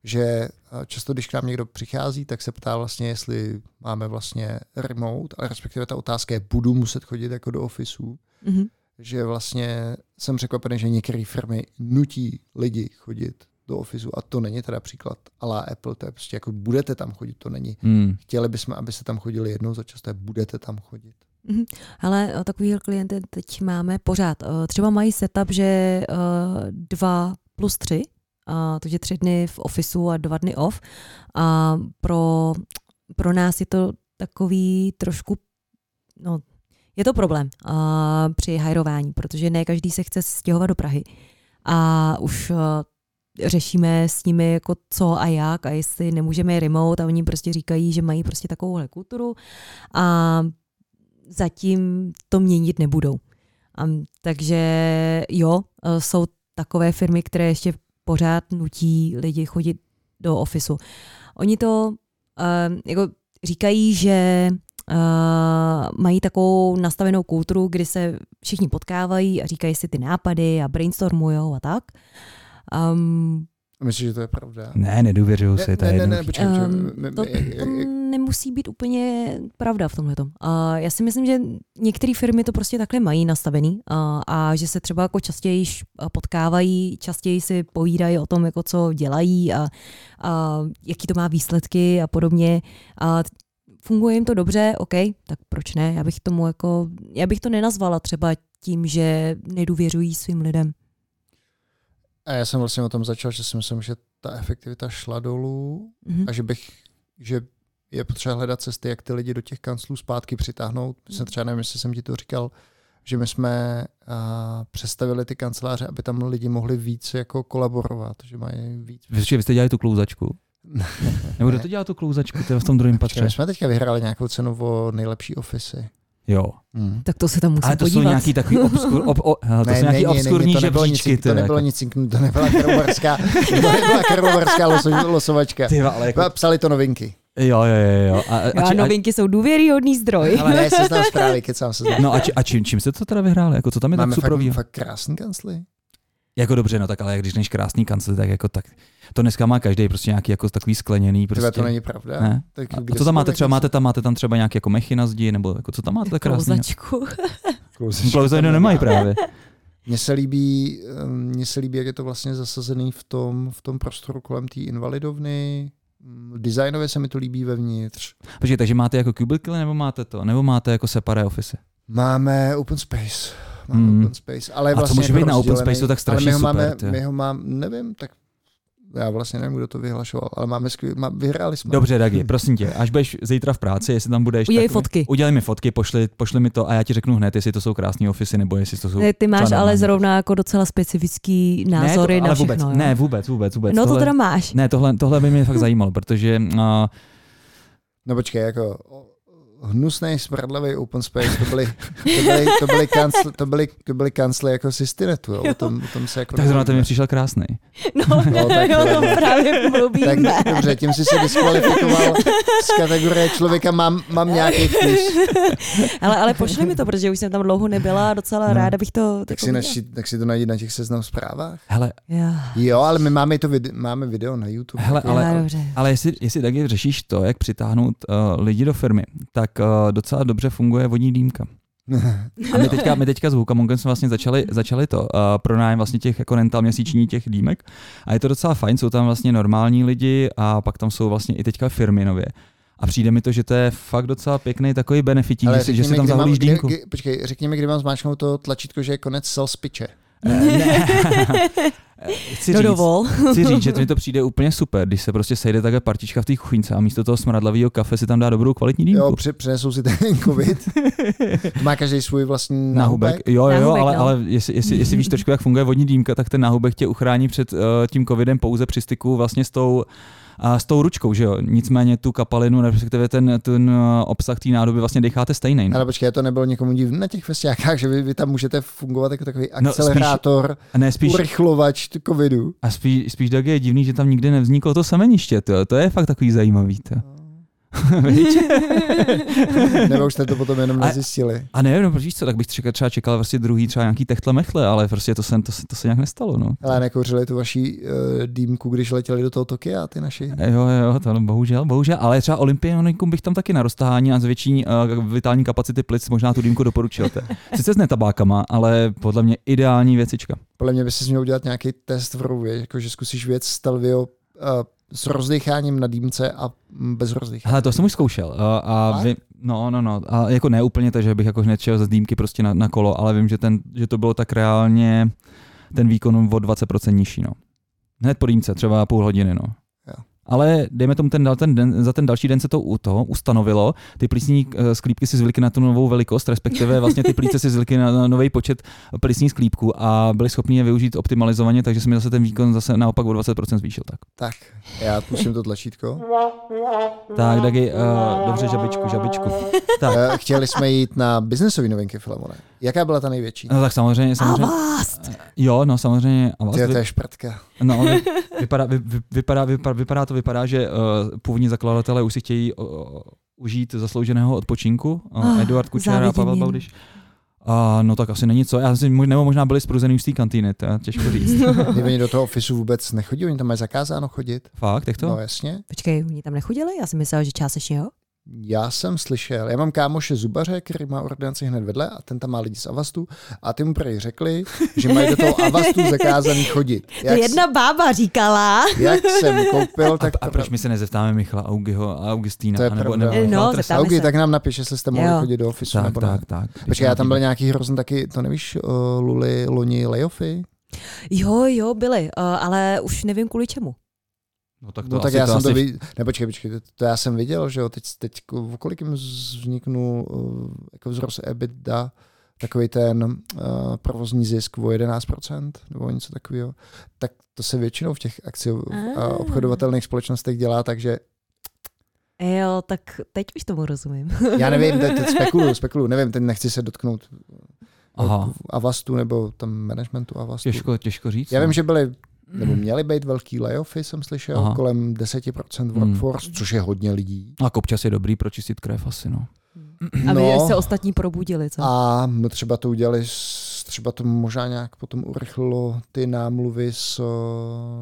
že často, když k nám někdo přichází, tak se ptá vlastně, jestli máme vlastně remote, ale respektive ta otázka je, budu muset chodit jako do ofisu. Mm-hmm. Že vlastně jsem překvapený, že některé firmy nutí lidi chodit do ofisu a to není teda příklad ala Apple, to je prostě jako budete tam chodit, to není. Hmm. Chtěli bychom, aby se tam chodili jednou za čas, to je budete tam chodit. Mm-hmm. Ale eh, takový klienty teď máme pořád. Eh, třeba mají setup, že uh, dva plus tři, uh, takže tři dny v ofisu a dva dny off. A pro, pro nás je to takový trošku, no, je to problém uh, při hajrování, protože ne každý se chce stěhovat do Prahy. A už uh, řešíme s nimi jako co a jak a jestli nemůžeme remote a oni prostě říkají, že mají prostě takovouhle kulturu a zatím to měnit nebudou. A, takže jo, e, jsou takové firmy, které ještě pořád nutí lidi chodit do ofisu. Oni to uh, jako říkají, že uh, mají takovou nastavenou kulturu, kdy se všichni potkávají a říkají si ty nápady a brainstormujou a tak. Um, Myslíš, že to je pravda? Ne, nedůvěřuju si, to ne, je ne, ne, počkej, um, to, to nemusí být úplně pravda v tomhle. Uh, já si myslím, že některé firmy to prostě takhle mají nastavený uh, a že se třeba jako častěji potkávají, častěji si povídají o tom, jako co dělají a, a jaký to má výsledky a podobně. A funguje jim to dobře, OK, tak proč ne? Já bych tomu jako, já bych to nenazvala třeba tím, že nedůvěřují svým lidem. A já jsem vlastně o tom začal, že si myslím, že ta efektivita šla dolů mm-hmm. a že bych, že je potřeba hledat cesty, jak ty lidi do těch kanclů zpátky přitáhnout. Myslím mhm. třeba nevím, jestli jsem ti to říkal, že my jsme uh, přestavili ty kanceláře, aby tam lidi mohli víc jako kolaborovat, že mají víc. Vy, vy jste dělali tu klouzačku? Nebo kdo to dělal tu klouzačku, to je v tom druhém patře? My jsme teďka vyhráli nějakou cenu o nejlepší ofisy. Jo. Hmm. Tak to se tam musím Ale to podívat. jsou nějaký takový obskur, ob, o, to ne, jsou nějaký ne, obskurní ne, to nebylo nic, to nebylo nic, to nebyla karlovarská, to nebyla karlovarská losovačka. Ty, ale jako... Psali to novinky. Jo, jo, jo. jo. A, a, a, a novinky a, jsou důvěryhodný zdroj. Ale ne, se znám zprávy, kecám se znám. No a, či, a čím, čím jste to teda vyhráli? Jako, co tam je Máme tak suprový? Fakt, fakt krásný kancly. Jako dobře, no tak ale když než krásný kancel, tak jako tak, to dneska má každý prostě nějaký jako takový skleněný. Prostě. to není pravda. Ne? Tak a co tam máte třeba, máte tam, máte tam třeba nějaké jako mechy na zdi, nebo jako co tam máte tak krásný? Klouzačku. Klouzačku nemají právě. Mně se líbí, mně se líbí, jak je to vlastně zasazený v tom, v tom prostoru kolem té invalidovny, Designově se mi to líbí vevnitř. Počkej, takže máte jako cubicle nebo máte to? Nebo máte jako separé office? Máme open space máme mm. open space. Ale a vlastně co může být na open space, tak strašně ale my ho super. Máme, my ho mám, nevím, tak já vlastně nevím, kdo to vyhlašoval, ale máme skvěl, má, vyhráli jsme. Dobře, Dagi, prosím tě, až budeš zítra v práci, jestli tam budeš. Udělej fotky. Udělej mi fotky, pošli, pošli mi to a já ti řeknu hned, jestli to jsou krásné ofisy nebo jestli to jsou. Ne, ty máš ale zrovna jako docela specifický názory ne, to, na všechno. Vůbec, jo? Ne, vůbec, vůbec, vůbec. No tohle, to teda máš. Ne, tohle, tohle by mě fakt zajímalo, protože uh, No počkej, jako hnusný, smradlavý open space, to byly, to byly, to byly, kancl, to byly, to byly kancly jako Systinetu, jo. O tom, o tom se jako tak zrovna to mi přišel krásný. No, no tak, jo, to právě mluvíme. Tak dobře, tím si se diskvalifikoval z kategorie člověka, mám, mám nějaký vkus. ale, ale pošli mi to, protože už jsem tam dlouho nebyla a docela no. ráda bych to tak si, naši, tak si to najít na těch seznam zprávách. Hele. Jo, ale my máme, to video, máme video na YouTube. Hele, ale, ale, ale jestli, jestli taky řešíš to, jak přitáhnout uh, lidi do firmy, tak tak uh, docela dobře funguje vodní dýmka. A my teďka, my teďka s Vukamongem jsme vlastně začali, začali to, uh, pronájem vlastně těch jako rental měsíční těch dýmek a je to docela fajn, jsou tam vlastně normální lidi a pak tam jsou vlastně i teďka firmy nově. A přijde mi to, že to je fakt docela pěkný takový benefití, že, si, že si tam zaholíš dýmku. Kdy, počkej, řekni mi, kdy mám zmáčknout to tlačítko, že je konec sales pitche. Ne. chci, no říct, dovol. chci říct, že mi to přijde úplně super, když se prostě sejde takhle partička v té kuchyňce a místo toho smradlavého kafe si tam dá dobrou kvalitní dýmku. Jo, při, přinesou si ten covid. má každý svůj vlastní náhubek. náhubek. Jo, jo, náhubek, ale, no. ale jestli, jestli, jestli víš trošku, jak funguje vodní dýmka, tak ten náhubek tě uchrání před uh, tím covidem pouze při styku vlastně s tou a s tou ručkou, že jo. Nicméně tu kapalinu, respektive ten, ten eh, obsah té nádoby vlastně decháte stejný. No. Ale počkej, to nebylo někomu divné na těch festiákách, že vy, vy, tam můžete fungovat jako takový akcelerátor, no, spíš, ne, spíš, urychlovač covidu. A spíš, spíš tak je divný, že tam nikdy nevzniklo to semeniště, to, to je fakt takový zajímavý. To. Nebo už jste to potom jenom A- nezjistili. A ne, no, víš co, tak bych třeba, třeba čekal vlastně druhý třeba nějaký techtle mechle, ale prostě to se, to, se, to se nějak nestalo, no. Ale nekouřili tu vaší uh, dýmku, když letěli do toho Tokia, ty naši. Jo, jo, to no, bohužel, bohužel, ale třeba olympionikům bych tam taky na roztahání a zvětší uh, vitální kapacity plic možná tu dýmku doporučil. Sice s netabákama, ale podle mě ideální věcička. Podle mě by si měl udělat nějaký test v rově, jako že zkusíš věc Stelvio uh, s rozdecháním na dýmce a bez rozdechání. Hele, to jsem už zkoušel. Uh, a Fakt? vy, no, no, no. A jako ne úplně to, že bych jako hned šel z dýmky prostě na, na kolo, ale vím, že, ten, že to bylo tak reálně ten výkon o 20% nižší, no. Hned po dýmce, třeba půl hodiny, no. Ale dejme tomu, ten, dal- ten den, za ten další den se to u toho ustanovilo. Ty plísní eh, sklípky si zvykly na tu novou velikost, respektive vlastně ty plíce si zvykly na, na nový počet plísních sklípků a byli schopni je využít optimalizovaně, takže se mi zase ten výkon zase naopak o 20% zvýšil. Tak, Tak, já pustím to tlačítko. tak taky, uh, dobře, žabičku, žabičku. Tak, Eh, Chtěli jsme jít na biznesové novinky, Filemone. Jaká byla ta největší? No tak samozřejmě, samozřejmě. Avast! Jo, no samozřejmě. A Ty, vlastně, to je šprtka. no, vy- vypadá, vy, vy- vypadá, vypadá, vypadá, to vypadá, že uh, původní zakladatelé už si chtějí uh, užít zaslouženého odpočinku. Uh, Ah, Eduard Kučera a Pavel. Baudiš. A no tak asi není co. Já si, nebo možná byli spruzený už z té kantýny, to je těžko říct. Ty oni do toho ofisu vůbec nechodí, oni tam mají zakázáno chodit. Fakt, jak to? No jasně. Počkej, oni tam nechodili? Já jsem myslela, že částečně jo. Já jsem slyšel, já mám kámoše zubaře, který má ordinaci hned vedle a ten tam má lidi z Avastu a ty mu prý řekli, že mají do toho Avastu zakázaný chodit. To jedna bába říkala. jak jsem koupil, a, tak a proč my se nezeptáme Michala Augiho a Augustína? To je a nebo, nebo No, Augi, se. tak nám napiš, jestli jste mohli Jo. chodit do ofisu tak, nebo ne. tak, tak. Počkej, já tam byl nějaký hrozný taky, to nevíš, uh, Luli, Loni, layoffy? Jo, jo, byli, uh, ale už nevím kvůli čemu. No tak to No tak asi, já to jsem asi to viděl, ne počkej, počkej, to, to, já jsem viděl, že jo, teď, teď o kolik jim vzniknul uh, jako vzrost EBITDA, takový ten uh, provozní zisk o 11% nebo něco takového, tak to se většinou v těch akci a Ah. obchodovatelných společnostech dělá, takže Jo, tak teď už tomu rozumím. já nevím, teď, teď spekuluju, spekuluju, nevím, teď nechci se dotknout Aha, Avastu nebo tam managementu Avastu. těžko, těžko říct. Já no. vím, že byly nebo měly být velký layoffy, jsem slyšel, Aha. Kolem 10% workforce, což je hodně lidí. A kopčas je dobrý pro čistit krev asi, no. A No. vy se ostatní probudili, co? A no třeba to udělali, třeba to možná nějak potom urychlilo ty námluvy s,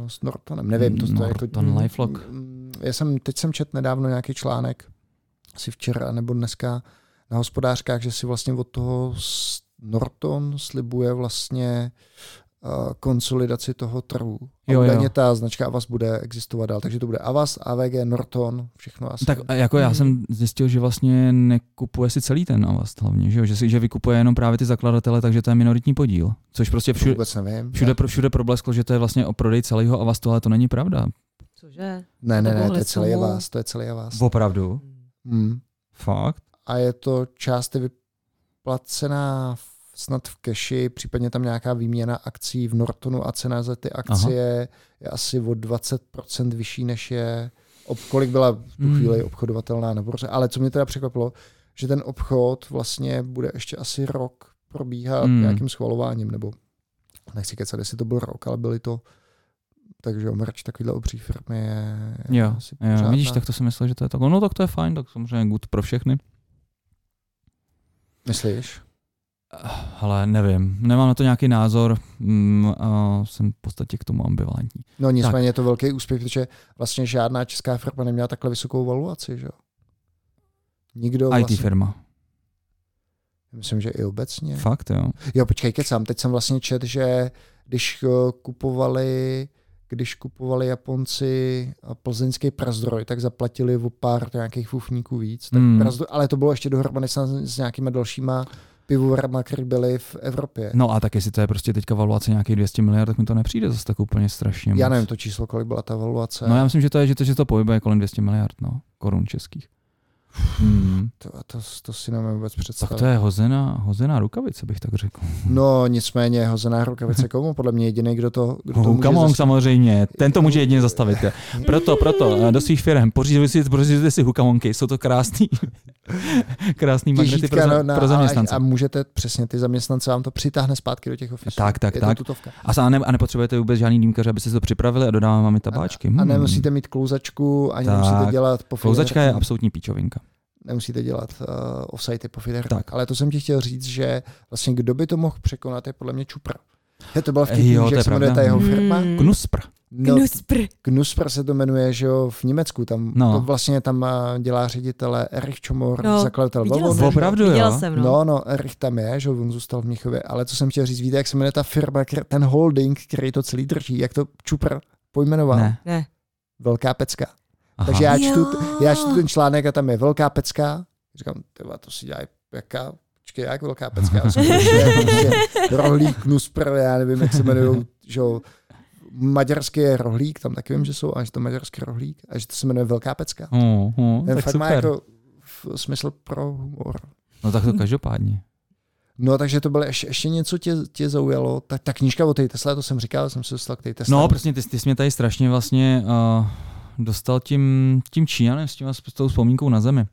s Nortonem. Nevím, to, to je to. Norton, LifeLock. Mm, Já jsem, teď jsem čet nedávno nějaký článek, asi včera nebo dneska na hospodářkách, že si vlastně od toho Norton slibuje vlastně uh, konsolidaci toho trhu. A Jo, jo. ta značka Avast bude existovat dál, takže to bude Avast, AVG, Norton, všechno asi. Tak a jako já jsem zjistil, že vlastně nekupuje si celý ten Avast hlavně, že, jo? že, si, že vykupuje jenom právě ty zakladatele, takže to je minoritní podíl. Což prostě to všude, vůbec nevím. všude, pro, všude problesklo, že to je vlastně o prodej celého Avastu, ale to není pravda. Cože? Ne, ne, ne, to je celý. Avast, to je celý Avast. Opravdu? Hmm. Fakt? A je to část vyplacená v- snad v keši, případně tam nějaká výměna akcí v Nortonu a cena za ty akcie je asi o 20% vyšší, než je, ob, kolik byla v tu Hmm. chvíli obchodovatelná na burze. Ale co mě teda překvapilo, že ten obchod vlastně bude ještě asi rok probíhat Hmm. nějakým schvalováním, nebo nechci kecat, jestli to byl rok, ale byly to takže jo, merch takovýhle obří firmy je, je Jo, asi jo pořádná. vidíš, tak to jsem myslel, že to je tak. No tak to je fajn, tak samozřejmě good pro všechny. Myslíš? Ale nevím, nemám na to nějaký názor, mm, a jsem v podstatě k tomu ambivalentní. No nicméně je to velký úspěch, protože vlastně žádná česká firma neměla takhle vysokou valuaci, že jo? Nikdo IT vlastně, firma, myslím, že i obecně. fakt jo. Jo, počkej, kecám, teď jsem vlastně čet, že když eh, kupovali když kupovali Japonci eh, plzeňský prazdroj, tak zaplatili o pár nějakých fufníků víc. Tak Hmm. prazdroj, ale to bylo ještě dohromady s, s nějakýma dalšíma pivovarama, které byly v Evropě. No a tak jestli to je prostě teďka valuace nějakých 200 miliard, tak mi to nepřijde zase tak úplně strašně Já moc. nevím to číslo, kolik byla ta valuace. No já myslím, že to je, že to, že to pohybuje kolem 200 miliard, no, korun českých. Hmm. to, to, to si nemůžu vůbec představit. Tak to je hozená, hozená rukavice, bych tak řekl. No nicméně hozená rukavice komu? Podle mě jediný, kdo to, kdo to může Hukamong zas- samozřejmě, ten to může jedině zastavit. Proto, proto, eh, do svých firm, pořizujte si, pořizujte si hukamonky, jsou to krásný. Krásný magnety pro, za, na- na- pro zaměstnance. A, a můžete přesně ty zaměstnance vám to přitáhne zpátky do těch ofisů. Tak, tak, je tak. Tutovka. A, a, ne, a nepotřebujete vůbec žádný dýmkař, aby si to připravili a dodáváme vám i tabáčky. A Hmm. nemusíte mít klouzačku, ani Tak. nemusíte dělat po Klouzačka je absolutní píčovinka. Nemusíte dělat uh, offsite po feederku. Tak. Ale to jsem ti chtěl říct, že vlastně kdo by to mohl překonat, je podle mě Čupr. Je to bylo vtipný, Jo, že jak se jmenuje ta jeho firma. Hmm. Knuspr. No, Knuspr. Knuspr se to jmenuje, že jo, v Německu. Tam No. to vlastně tam eh, dělá ředitele Erich Čomor, No, zakladatel Volvo. jsem. Opravdu, jo? jsem, No. no. no, Erich tam je, že jo, on zůstal v Mnichově, ale co jsem chtěl říct, víte, jak se jmenuje ta firma, ten holding, který to celý drží, jak to Čupr pojmenoval? Ne. Ne. Velká pecka. Aha. Takže já čtu, já čtu ten článek a tam je velká pecka. Říkám, to si dělají jaká, počkej, jak velká pecka. Rohlík, knuspr, já nevím, jak se jmenují, že jo, maďarský je rohlík, tam taky vím, že jsou, a že to maďarský rohlík, a že to se jmenuje velká pecka. Oh, oh, Ten tak fakt má super. jako f- smysl pro humor. No tak to každopádně. No, takže to bylo ještě, ještě něco tě, tě zaujalo. Ta, ta knížka o té Tesla, to jsem říkal, jsem se dostal k té Tesla. No, prostě ty, ty jsi mě tady strašně vlastně uh, dostal tím, tím Číňanem, s, tím, s tou vzpomínkou na zemi.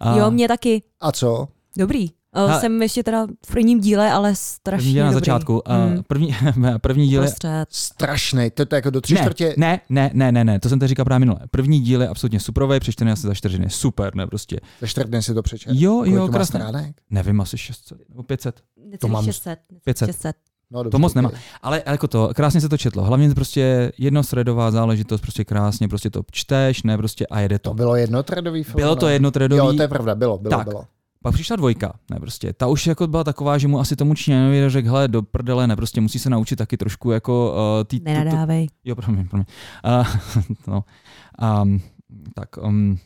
A Jo, mě taky. A co? Dobrý. A- Uh, jsem ještě teda v prvním díle, ale strašně první díl na dobrý. začátku. Uh, Hmm. první, první díl je... Prostřed. Strašný, to, to je jako do tři Ne, čtvrtě. ne, ne, ne, ne, ne, to jsem teď říkal právě minule. První díl je absolutně superový, přečtený asi za čtyři dny. Super, ne, prostě. Za čtyři dny si to přečet. Jo, Kolik jo, krásně. stránek? Nevím, asi 600 nebo 500. To mám- 600. 500. 600. No, dobře, To moc nemá. Ale jako to, krásně se to četlo. Hlavně prostě jednostředová záležitost, prostě krásně, prostě to čteš, ne, prostě a jede to. To bylo jednotredový film. Bylo to no. jednotredový. Jo, to je pravda, bylo, bylo, Tak. bylo. Pak přišla dvojka, ne prostě. Ta už jako byla taková, že mu asi tomu Číňanovi řekl, hele, do prdele, ne, prostě musí se naučit taky trošku jako uh, tý, tu, tu, Nenadávej. Jo, promiň, promiň. Uh, no, um, tak, um,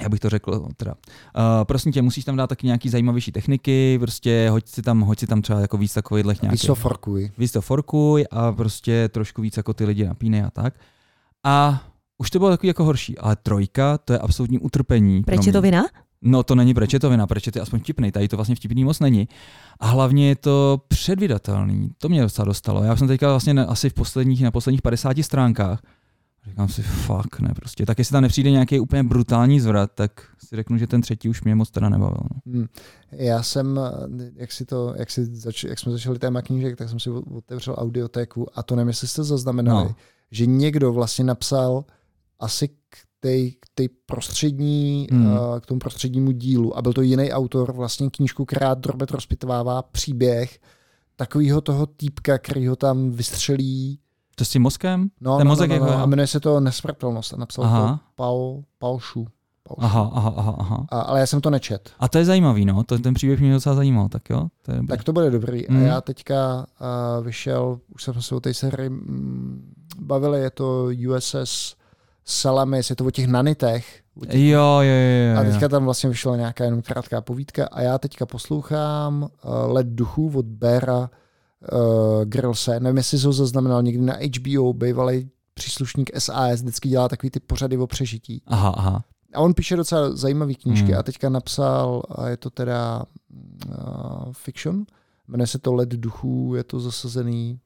já bych to řekl, teda. Uh, prosím tě, musíš tam dát taky nějaký zajímavější techniky, prostě hoď si tam, hoď si tam třeba jako víc takových nějakých. Víc to forkuj. Víc to forkuj a prostě trošku víc jako ty lidi napínej a tak. A už to bylo takový jako horší, ale trojka, to je absolutní utrpení. pro Proč je to vina? No to není prečetovina, prečet je aspoň vtipný, tady to vlastně vtipný moc není. A hlavně je to předvydatelný, to mě docela dostalo. Já jsem teďka vlastně na, asi v posledních, na posledních 50 stránkách Říkám si, fuck, ne, prostě. Tak jestli tam nepřijde nějaký úplně brutální zvrat, tak si řeknu, že ten třetí už mě moc teda nebavil. No. Hmm. Já jsem, jak, si to, jak, si zač, jak jsme začali téma knížek, tak jsem si otevřel audiotéku a to nevím, jestli jste zaznamenali, No. že někdo vlastně napsal asi k té k té prostřední, Hmm. uh, k tomu prostřednímu dílu a byl to jiný autor, vlastně knížku, která drobet rozpitvává příběh takového toho týpka, který ho tam vystřelí. To s tím mozkem? No, Ten no, mozek no, no, jako- no, a jmenuje se to Nesmrtelnost a napsal Aha. to Paul, Paul Schu. Aha, aha, aha, aha. A, ale já jsem to nečet. A to je zajímavý, no. To, ten příběh mě docela zajímal, tak jo. To je dobrý. Tak to bude dobrý. Mm. A já teďka uh, vyšel, už jsme se o té sérii mm, bavili, je to USS Salamis, je to o těch nanitech. O těch, Jo, jo, jo, jo. a jo. teďka tam vlastně vyšla nějaká jenom krátká povídka a já teďka poslouchám uh, Let duchů od Bera uh, Grillse. Nevím, jestli jsi ho zaznamenal někdy na HBO, bývalý příslušník SAS, vždycky dělá takový ty pořady o přežití. Aha, aha. A on píše docela zajímavé knížky Hmm. a teďka napsal, a je to teda uh, fiction, jmenuje se to Led duchů, je to zasazený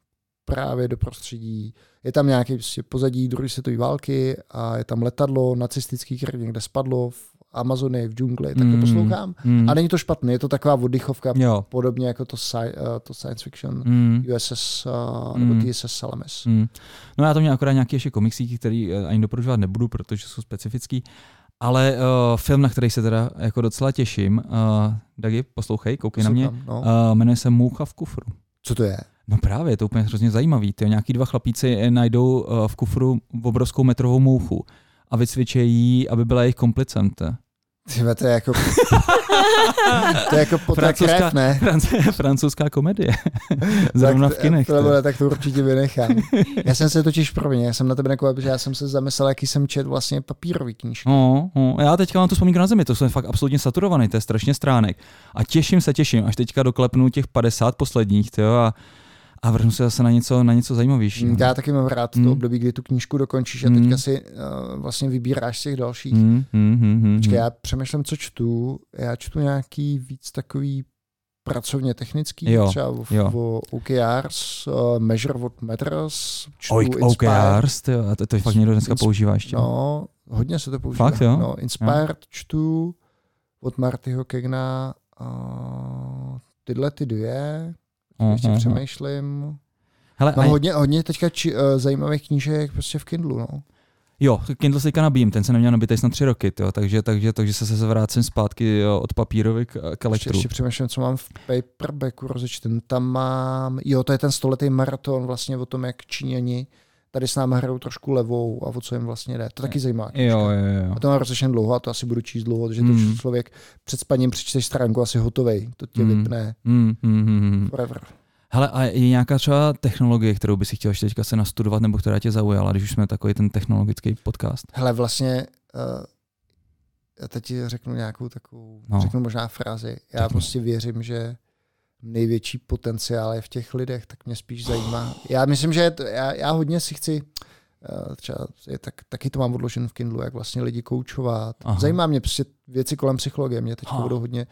právě do prostředí. Je tam nějaký prostě pozadí druhé světové války a je tam letadlo nacistický, které někde spadlo v Amazonii, v džungli, tak to Mm, poslouchám. mm. A není to špatné, je to taková oddychovka, Jo. podobně jako to, sci, uh, to science fiction Mm. USS uh, nebo Mm. TSS Salamis. Mm. No já to měl akorát nějaké ještě komiksíky, který eh, ani doporučovat nebudu, protože jsou specifický. Ale uh, film, na který se teda jako docela těším, uh, Dagi, poslouchej, koukej na mě, uh, Poslouchám, No. jmenuje se Moucha v kufru. Co to je? No právě, je to úplně hrozně zajímavý. Ty nějaký dva chlapíci eh, najdou uh, v kufru obrovskou metrovou mouchu a vycvičejí ji, aby byla jejich komplicem. To. Tyhle, to je jako... to je jako poté krev, ne? Franc- francouzská komedie. Zrovna v kinech. To, to. to, tak to určitě vynechám. Já jsem se totiž promiň, já jsem na tebe nekoval, protože já jsem se zamyslel, jaký jsem čet vlastně papírový knížky. No, no, já teďka mám tu vzpomínku na zemi, to jsem fakt absolutně saturovaný, to je strašně stránek. A těším se, těším, až teďka doklepnu těch 50 posledních, tyjo, a, a vrhnu se zase na něco, na něco zajímavějšího. Já taky mám rád Mm. to období, kdy tu knížku dokončíš a Mm. teďka si uh, vlastně vybíráš z těch dalších. Hmm, hmm, hmm, hmm, Počkej, já přemýšlím, co čtu. Já čtu nějaký víc takový pracovně technický, Jo, třeba o, jo. o OKRs, uh, Measure What Matters, čtu Oj. OKRs, tyjo, a to, to fakt někdo dneska používá ještě. No, hodně se to používá. Fakt, jo? No, Inspired čtu od Martyho Kegna uh, tyhle ty dvě, ještě mhm. přemýšlím. Hele, Mám a- hodně, hodně teďka či, uh, zajímavých knížek prostě v Kindlu, no. Jo, Kindle teďka nabíjím, ten se neměl nabitej snad tři roky, jo, takže, takže, takže se se vrátím zpátky jo, od papírových k, k Ještě, elektru. ještě přemýšlím, co mám v paperbacku rozečten. Tam mám, jo, to je ten stoletý maraton vlastně o tom, jak Číňani tady s námi hrajou trošku levou a o co jim vlastně jde. To taky zajímá. Jo, jo, jo. A to mám rozečten dlouho a to asi budu číst dlouho, Hmm. to člověk před spaním přečteš stránku asi hotovej. To tě Hmm. vypne hmm, hmm. forever. Hele, a je nějaká třeba technologie, kterou bys si chtěl ještě teďka se nastudovat, nebo která tě zaujala, když už jsme takový ten technologický podcast? Hele, vlastně uh, já teď řeknu nějakou takovou, No. řeknu možná frázi. Já Řekni. prostě věřím, že největší potenciál je v těch lidech, tak mě spíš zajímá. Já myslím, že to, já, já hodně si chci, uh, třeba je, tak, taky to mám odložen v Kindlu, jak vlastně lidi koučovat. Aha. Zajímá mě prostě věci kolem psychologie, mě teď budou hodně.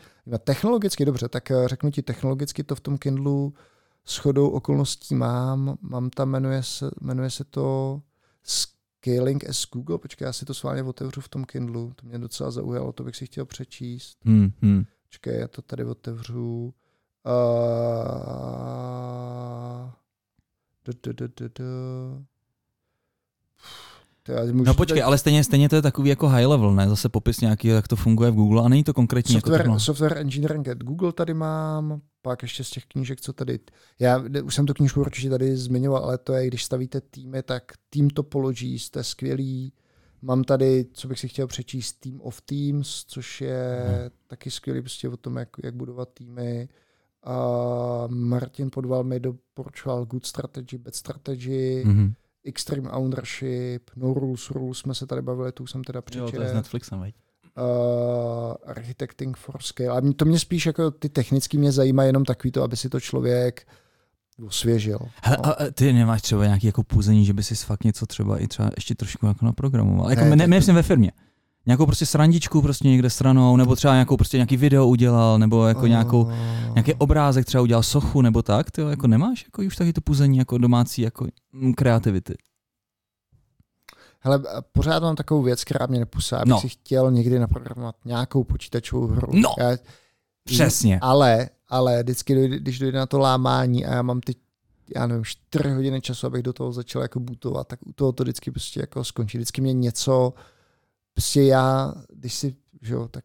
Technologicky dobře, tak eh, řeknu ti, technologicky to v tom Kindlu s chodou okolností mám. Mám tam, jmenuje se, jmenuje se to Scaling as Google. Počkej, já si to sválně otevřu v tom Kindlu. To mě docela zaujalo, to bych si chtěl přečíst. Hmm, hmm. Počkej, já to tady otevřu. Uh, No počkej, tady- ale stejně, stejně to je takový jako high level, ne? Zase popis nějaký, jak to funguje v Google a není to konkrétní jako Software, technologie. software engineering at Google tady mám, pak ještě z těch knížek, co tady, já už jsem tu knížku určitě tady zmiňoval, ale to je, když stavíte týmy, tak Team Topologies, to je skvělý. Mám tady, co bych si chtěl přečíst, Team of Teams, což je hmm. taky skvělý prostě o tom, jak, jak budovat týmy. A Martin Podval mi doporučoval Good Strategy, Bad Strategy, mm. Mhm. Extreme Ownership, No Rules, Rules jsme se tady bavili, tu jsem teda Jo, přečetl to je s Netflixem, veď? uh, architecting for scale. A to mě spíš jako ty technicky mě zajímá jenom takový to, aby si to člověk osvěžil. Hele, No. a ty nemáš třeba nějaký jako půzení, že by si fakt něco třeba i třeba ještě trošku jako naprogramoval? Jako Ne, ne, ne, tak ne, to- ve firmě. Nějakou prostě srandičku prostě někde stranou, nebo třeba nějakou prostě nějaký video udělal, nebo jako nějakou, Uh, nějaký obrázek třeba udělal sochu, nebo tak, ty jako nemáš jako už taky to půzení jako domácí jako mm, kreativity. Hele, pořád mám takovou věc, která mě nepusá. Já bych No. si chtěl někdy naprogramovat nějakou počítačovou hru. No. Já, Přesně. ale, ale vždycky, dojde, když dojde na to lámání a já mám ty já nevím, 4 hodiny času, abych do toho začal jako bootovat, tak u toho to vždycky prostě jako skončí. Vždycky mě něco, prostě já, když si, že jo, tak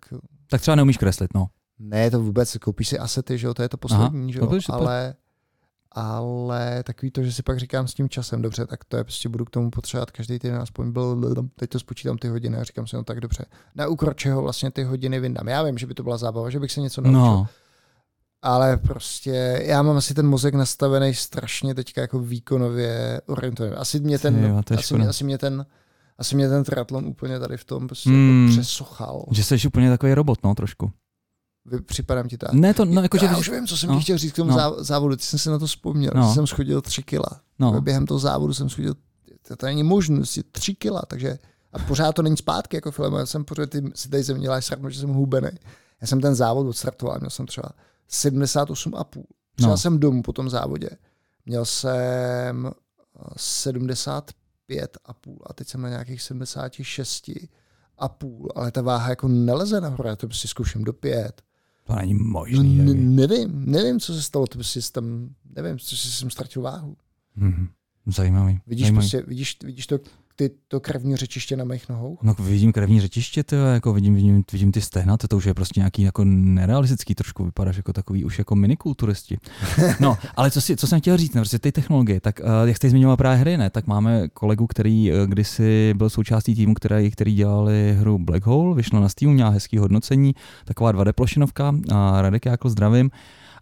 Tak třeba neumíš kreslit, no. Ne, to vůbec, koupíš si asety, že jo, to je to poslední, Aha, že no, jo, ale, ale takový to, že si pak říkám s tím časem, dobře, tak to je prostě budu k tomu potřebovat každý týden aspoň byl, teď to spočítám ty hodiny a říkám si, no tak dobře, na úkor čeho vlastně ty hodiny vyndám. Já vím, že by to byla zábava, že bych se něco naučil, No, ale prostě já mám asi ten mozek nastavený strašně teďka jako výkonově orientovaný. Asi mě ten, jo, asi, mě, asi mě ten asi mě ten triatlon úplně tady v tom prostě jako hmm. jako přesochal. Že jsi úplně takový robot, no, trošku. Připadám ti tak. Ne, to, no, jako, já že já už vím, co jsem no, chtěl říct k tomu no. závodu, ty jsem se na to vzpomněl, no. jsem schodil tři kila. No. Jako během toho závodu jsem schodil, to, to není možnost, tři kila, takže a pořád to není zpátky, jako film, já jsem pořád, ty si tady ze děláš že jsem hubený. Já jsem ten závod odstartoval, měl jsem třeba 78,5. Přijel no. jsem domů po tom závodě. Měl jsem eh, 75 Pět a půl a teď jsem na nějakých 76 a půl, ale ta váha jako neleze nahoru, já to prostě zkouším do pět. To není možný. No, nevím, nevím, co se stalo, to prostě tam, nevím, co jsem ztratil váhu. Mm-hmm. Zajímavý. Vidíš, Zajímavý. Prostě, vidíš, vidíš to ty, to krevní řečiště na mých nohou? No vidím krevní řečiště, to jako vidím, vidím, vidím ty stehna, to, to už je prostě nějaký jako nerealistický trošku, vypadáš jako takový už jako minikulturisti. No, ale co, si, co jsem chtěl říct, no, prostě ty technologie, tak uh, jak jste zmiňoval právě hry, ne, tak máme kolegu, který uh, kdysi byl součástí týmu, který, který dělali hru Black Hole, vyšlo na Steam, měla hezký hodnocení, taková 2D plošinovka, a Radek jako zdravím,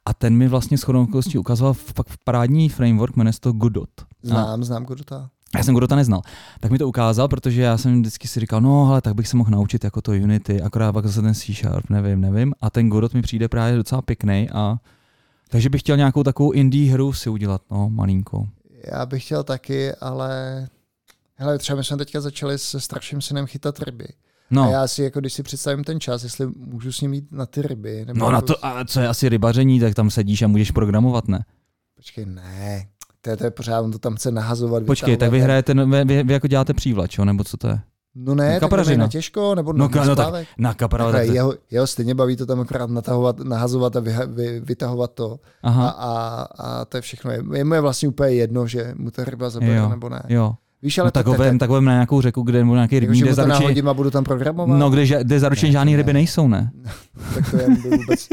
a ten mi vlastně shodou okolností ukazoval fakt parádní framework, jmenuje se to Godot. A- Znám, znám Godota. Já jsem Godota neznal. Tak mi to ukázal, protože já jsem vždycky si říkal, no ale tak bych se mohl naučit jako to Unity, akorát pak zase ten C Sharp, nevím, nevím. A ten Godot mi přijde právě docela pěkný a takže bych chtěl nějakou takovou indie hru si udělat, no, malinkou. Já bych chtěl taky, ale hele, třeba my jsme teďka začali se starším synem chytat ryby. No, A já si, jako když si představím ten čas, jestli můžu s ním jít na ty ryby. Nebo no na to, a co je asi rybaření, tak tam sedíš a můžeš programovat, ne? Počkej, ne. To je, to je pořád, on to tam chce nahazovat. Počkej, tak vy hrajete, no, vy, vy, vy jako děláte přívlač, jo, nebo co to je? No ne, No, tak na těžko, nebo No, na, no tak na kapra, tak, jeho, jeho stejně baví to tam akorát natahovat, nahazovat a vyha, vy, vytahovat to. A, aha, a, a to je všechno. Je, je mu je vlastně úplně jedno, že mu ta ryba zabere Jo, nebo ne. jo. Víš, ale No, tak vem, tak vem na nějakou řeku, kde nebo nějaký jako, rybník, kde zaručeně, nahodím a budu tam programovat. no, kde, kde zaručeně Ne, žádný to ryby ne. nejsou, ne? tak to je vůbec...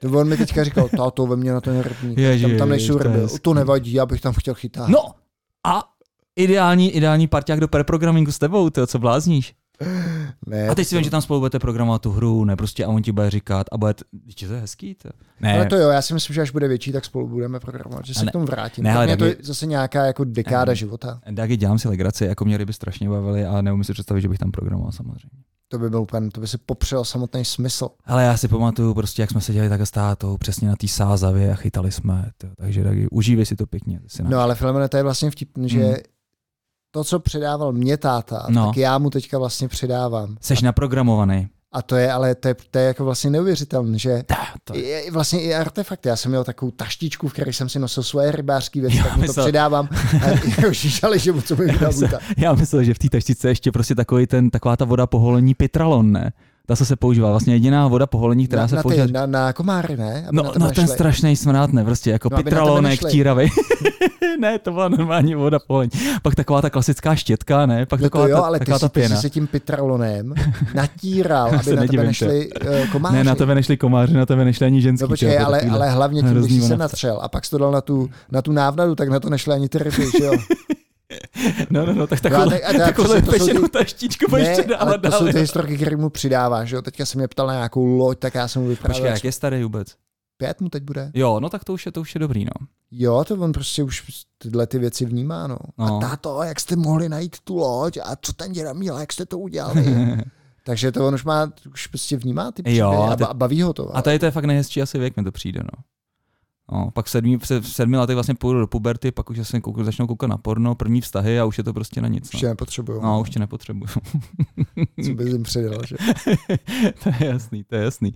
To on mi teďka říkal, táto ve mě na ten rybník. Ježiš, tam, tam nejsou to ryby. To nevadí, já bych tam chtěl chytat. No a ideální, ideální parťák do preprogramingu s tebou, ty co blázníš? ne, A teď si to- vím, že tam spolu budete programovat tu hru, ne prostě a on ti bude říkat a bude, Vždyť to je hezký, to. Ne, Ale to jo, já si myslím, že až bude větší, tak spolu budeme programovat, že se ne- k tomu vrátím. ne, ale mě to taky- je zase nějaká jako dekáda Ne. života. Taky dělám si legraci, jako mě ryby strašně bavily a neumím si představit, že bych tam programoval samozřejmě. To by byl úplně, to by si popřel samotný smysl. Ale já si pamatuju prostě, jak jsme seděli takhle s tátou, přesně na té sázavě a chytali jsme, to, takže taky užívej si to pěkně. Si No ale Filemone, to je vlastně vtipný, že Hmm. to, co předával mě táta, No. tak já mu teďka vlastně předávám. Seš naprogramovaný. A to je, ale to je, to je jako vlastně neuvěřitelné, že Ta, to je. vlastně i artefakty. Já jsem měl takovou taštičku, v které jsem si nosil svoje rybářské věci, Já tak mu to myslel- předávám. A že mu co mi vydá buta. Já myslel, že v té taštice je ještě prostě takový ten, taková ta voda poholení pitralon, ne? Ta se používá, vlastně jediná voda poholení, která na, se na, používá. ty, na, na komáry, ne? Aby No, na no ten nešli. strašný smrát, ne, prostě jako No, na pitralonek nešli. tíravej. ne, to byla normální voda poholení. Pak taková ta klasická štětka, ne? Pak No taková, to jo, ta, ale ty taková jsi, ta ty pěna. jsi se tím pitralonem natíral, aby se na tebe nešli uh, komáři. Ne, na tebe nešli komáři, na tebe nešli ani ženský. No počkej, to ale, ale hlavně tím, když jsi se natřel a pak jsi to dal na tu, na tu návnadu, tak na to nešly ani ty ryby, že jo? No, no, no, tak No a takovou, tak- a takovou to jsou pešenou ty- taštičku budeš předávat ale to dál. jsou ty historky, které mu přidáváš, jo? Teďka se mě ptal na nějakou loď, tak já jsem mu vyprávěl. Počkej, jak je starý vůbec? Pět mu teď bude? Jo, no tak to už je, to už je dobrý, no. Jo, to on prostě už tyhle ty věci vnímá, no. No. A táto, jak jste mohli najít tu loď a co ten děda měl, jak jste to udělali. Takže to on už má, už prostě vnímá ty příběhy Jo, a a, ty- baví ho to. A tady to je fakt nejhezčí asi věk, mi to přijde, no. No, pak v sedmi, v se- v sedmi letech vlastně půjdu do puberty, pak už se kouk, začnou koukat na porno, první vztahy a už je to prostě na nic. Už tě No, nepotřebuju. no už tě nepotřebuju. Co bys jim předal, že? to je jasný, to je jasný.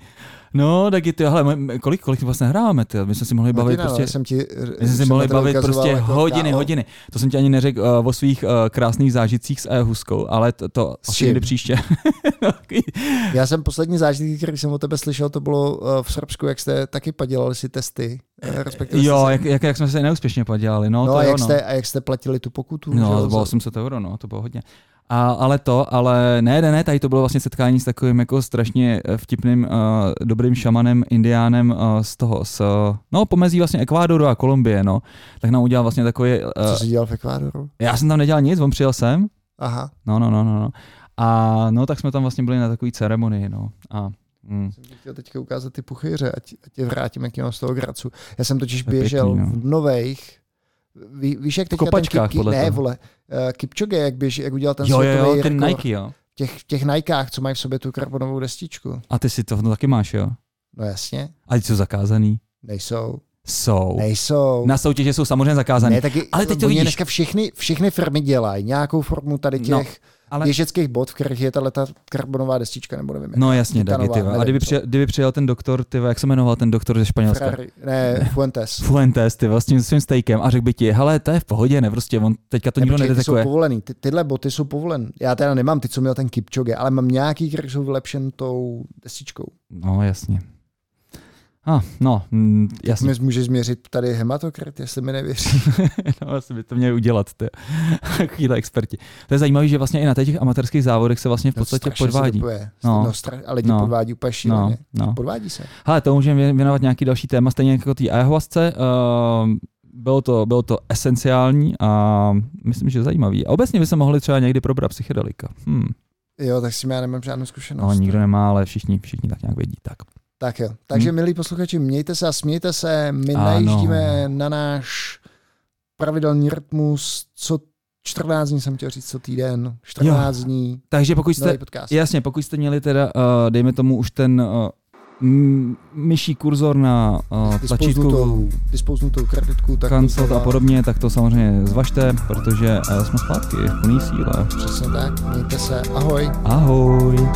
No, tak ty, hele, my- kolik, kolik vlastně hráme, ty? My jsme si mohli bavit no, prostě... já jsem ti, My jsme si mohli bavit prostě jako hodiny, KO. hodiny. To jsem ti ani neřekl uh, o svých uh, krásných zážitcích s e-huskou, ale to, to asi někdy příště. Já jsem poslední zážitek, který jsem o tebe slyšel, to bylo uh, v Srbsku, jak jste taky padělali si testy. Eh, Respektive jo, jste jak, jak, jak, jsme se neúspěšně podělali, no, se, no, to a, jo, jak no. jste, a jak jste platili tu pokutu? No, jo, to bylo za- 800 euro, no, to bylo hodně. A, ale to, ale ne, ne, ne, tady to bylo vlastně setkání s takovým jako strašně eh, vtipným uh, dobrým šamanem, indiánem uh, z toho, z, uh, no pomezí vlastně Ekvádoru a Kolumbie, no. Tak nám udělal vlastně takový, uh, Co jsi dělal v Ekvádoru? já jsem tam nedělal nic, on přijel sem, Aha. no, no, no, no, no. A no, tak jsme tam vlastně byli na takové ceremonii, no. A, mm, Jsem ti chtěl teďka ukázat ty puchyře, ať, ať tě vrátím, jak mám z toho Gracu. Já jsem totiž To běžel pěkný, no. v nových, ví, víš, jak teďka ten Kip, ne, vole, uh, Kipchoge, jak, běž, jak udělal ten jo, jo, světový jo, ten rekord Nike, jo. v těch, těch Nikách, co mají v sobě tu karbonovou destičku. A ty si to no, taky máš, jo. No jasně, A ty jsou zakázaný. nejsou. Jsou. Nejsou. Na soutěže jsou samozřejmě zakázaný. Ne, taky, Ale teď to vidíš. dneska všechny, všechny firmy dělají nějakou formu tady těch No, no, ale- běžeckých bod, v kterých je ta karbonová destička, nebo nevím. No jasně, taky Titanová, ty. vole. A nevím kdyby přijel, kdyby přijel ten doktor, ty, jak se jmenoval ten doktor ze Španělska? Ferrari, ne, Fuentes. Fuentes, ty vlastně s tím stejkem a řekl by ti, hele, to je v pohodě, ne, prostě on teďka to Ne, nikdo počkej, ty jsou nedetekuje. povolený. Ty, tyhle boty jsou povolený. Já teda nemám ty, co měl ten Kipchoge, ale mám nějaký, které jsou vylepšen tou destičkou. No, jasně. A, ah, no, mm, jasně. Jasně. Můžeš změřit tady hematokrit, jestli mi nevěří. no, asi by to měli udělat, ty. Takovýhle experti. To je zajímavé, že vlastně i na těch amatérských závodech se vlastně v podstatě strašně se podvádí. dopuje. No. No. stra... A lidi No. no. podvádí úplně No, šíleně. no. Podvádí se. Hele, to můžeme vě- věnovat nějaký další téma, stejně jako té ayahuasce. Uh, bylo to, bylo to esenciální a myslím, že zajímavý. A obecně by se mohli třeba někdy probrat psychedelika. Hmm. Jo, tak s tím já nemám žádnou zkušenost. No, nikdo nemá, ale všichni, všichni tak nějak vědí. Tak. Tak jo. Takže, Hmm. milí posluchači, mějte se a smějte se. My Ano. najíždíme na náš pravidelný rytmus, co 14 dní jsem chtěl říct, co týden. 14 jo. dní. Takže pokud jste, jasně, pokud jste měli teda, uh, dejme tomu už ten uh, myší kurzor na uh, tlačítku dispoznutou kreditku. Tak cancel to a podobně, tak to samozřejmě zvažte, protože uh, jsme zpátky v plný síle. Přesně tak. Mějte se. Ahoj. Ahoj.